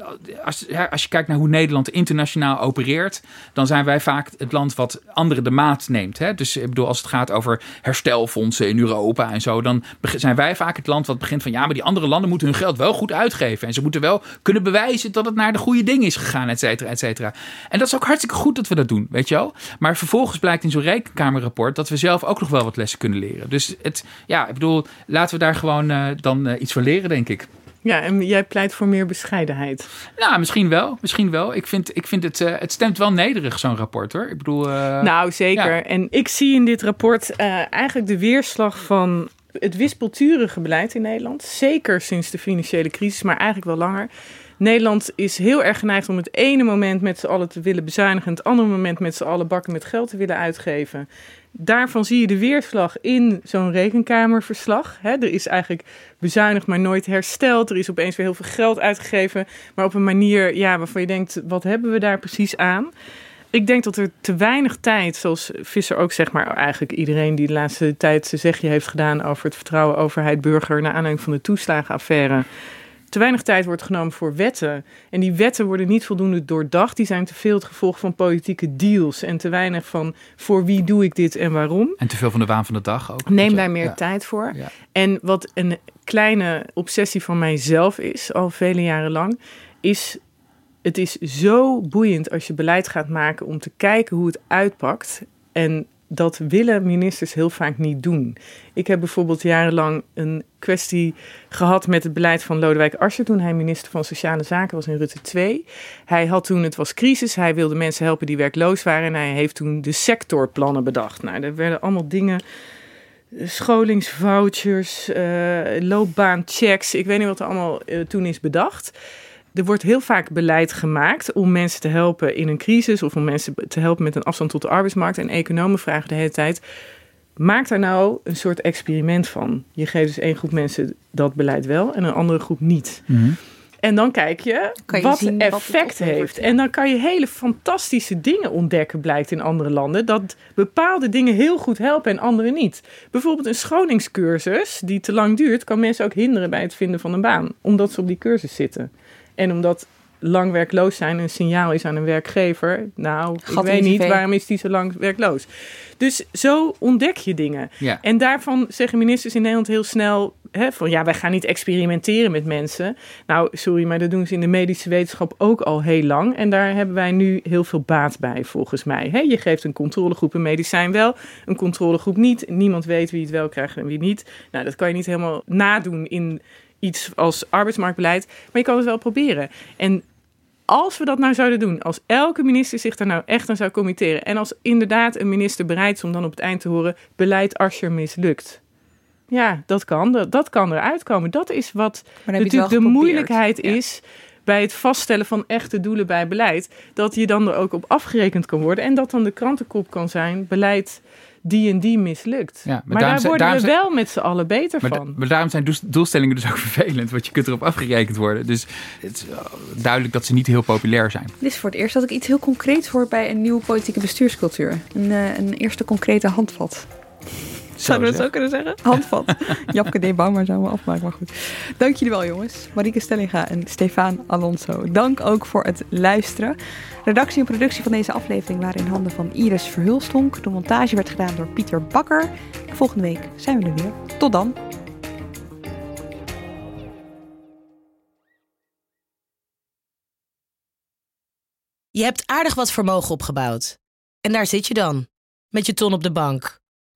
Als, hè, als je kijkt naar hoe Nederland internationaal opereert. dan zijn wij vaak het land wat anderen de maat neemt. Hè? Dus ik bedoel, als het gaat over herstelfondsen in Europa en zo. dan zijn wij vaak het land wat begint van. ja, maar die andere landen moeten hun geld wel goed uitgeven. En ze moeten wel kunnen bewijzen dat het naar de goede dingen is gegaan, et cetera, et cetera. En dat is ook hartstikke goed dat we dat doen, weet je wel. Maar vervolgens blijkt in zo'n rekenkamerrapport dat we zelf ook nog wel wat lessen kunnen leren. Dus het, ja, ik bedoel, laten we daar gewoon uh, dan uh, iets van leren, denk ik. Ja, en jij pleit voor meer bescheidenheid. Nou, misschien wel. Misschien wel. Ik vind, ik vind het, uh, het stemt wel nederig, zo'n rapport hoor. Ik bedoel. uh, nou, zeker. Ja. En ik zie in dit rapport uh, eigenlijk de weerslag van het wispelturige beleid in Nederland. Zeker sinds de financiële crisis, maar eigenlijk wel langer. Nederland is heel erg geneigd om het ene moment met z'n allen te willen bezuinigen, en het andere moment met z'n allen bakken met geld te willen uitgeven. Daarvan zie je de weerslag in zo'n rekenkamerverslag. Er is eigenlijk bezuinigd, maar nooit hersteld. Er is opeens weer heel veel geld uitgegeven, maar op een manier ja, waarvan je denkt: wat hebben we daar precies aan? Ik denk dat er te weinig tijd, zoals Visser ook zeg maar, eigenlijk iedereen die de laatste tijd zijn zegje heeft gedaan over het vertrouwen overheid-burger naar aanleiding van de toeslagenaffaire te weinig tijd wordt genomen voor wetten. En die wetten worden niet voldoende doordacht. Die zijn te veel het gevolg van politieke deals. En te weinig van voor wie doe ik dit en waarom. En te veel van de waan van de dag ook. Neem daar meer ja. tijd voor. Ja. En wat een kleine obsessie van mijzelf is, al vele jaren lang, is. Het is zo boeiend als je beleid gaat maken om te kijken hoe het uitpakt. En dat willen ministers heel vaak niet doen. Ik heb bijvoorbeeld jarenlang een kwestie gehad met het beleid van Lodewijk Asscher toen hij minister van Sociale Zaken was in Rutte 2. Hij had toen, het was crisis, hij wilde mensen helpen die werkloos waren en hij heeft toen de sectorplannen bedacht. Nou, er werden allemaal dingen, scholingsvouchers, uh, loopbaanchecks, ik weet niet wat er allemaal uh, toen is bedacht. Er wordt heel vaak beleid gemaakt om mensen te helpen in een crisis of om mensen te helpen met een afstand tot de arbeidsmarkt. En economen vragen de hele tijd: maak daar nou een soort experiment van. Je geeft dus één groep mensen dat beleid wel en een andere groep niet. Mm -hmm. En dan kijk je, je wat effect wat heeft. En dan kan je hele fantastische dingen ontdekken, blijkt in andere landen. Dat bepaalde dingen heel goed helpen en andere niet. Bijvoorbeeld een schoningscursus die te lang duurt, kan mensen ook hinderen bij het vinden van een baan. Omdat ze op die cursus zitten. En omdat lang werkloos zijn een signaal is aan een werkgever. Nou, Gat ik weet niet, waarom is die zo lang werkloos? Dus zo ontdek je dingen. Ja. En daarvan zeggen ministers in Nederland heel snel... Hè, van ja, wij gaan niet experimenteren met mensen. Nou, sorry, maar dat doen ze in de medische wetenschap ook al heel lang. En daar hebben wij nu heel veel baat bij, volgens mij. Hè, je geeft een controlegroep een medicijn wel, een controlegroep niet. Niemand weet wie het wel krijgt en wie niet. Nou, dat kan je niet helemaal nadoen in iets als arbeidsmarktbeleid. Maar je kan het wel proberen. En als we dat nou zouden doen, als elke minister zich daar nou echt aan zou committeren... en als inderdaad een minister bereid is om dan op het eind te horen... beleid Asscher mislukt. Ja, dat kan. Dat, dat kan eruit komen. Dat is wat je natuurlijk de moeilijkheid Ja. is bij het vaststellen van echte doelen bij beleid, dat je dan er ook op afgerekend kan worden en dat dan de krantenkop kan zijn beleid die en die mislukt. Ja, maar daar zijn- worden we zijn- wel met z'n allen beter Maar, da- van. maar daarom zijn doels- doelstellingen dus ook vervelend, want je kunt erop afgerekend worden. Dus het is wel duidelijk dat ze niet heel populair zijn. Dit is voor het eerst dat ik iets heel concreets hoor bij een nieuwe politieke bestuurscultuur. Een, eh, een eerste concrete handvat. Zouden we het zeg. zo kunnen zeggen? Handvat. Japke D. Bauma zou me afmaken, maar goed. Dank jullie wel, jongens. Marieke Stellinga en Stefan Alonso. Dank ook voor het luisteren. Redactie en productie van deze aflevering waren in handen van Iris Verhulstonk. De montage werd gedaan door Pieter Bakker. Volgende week zijn we er weer. Tot dan. Je hebt aardig wat vermogen opgebouwd. En daar zit je dan, met je ton op de bank.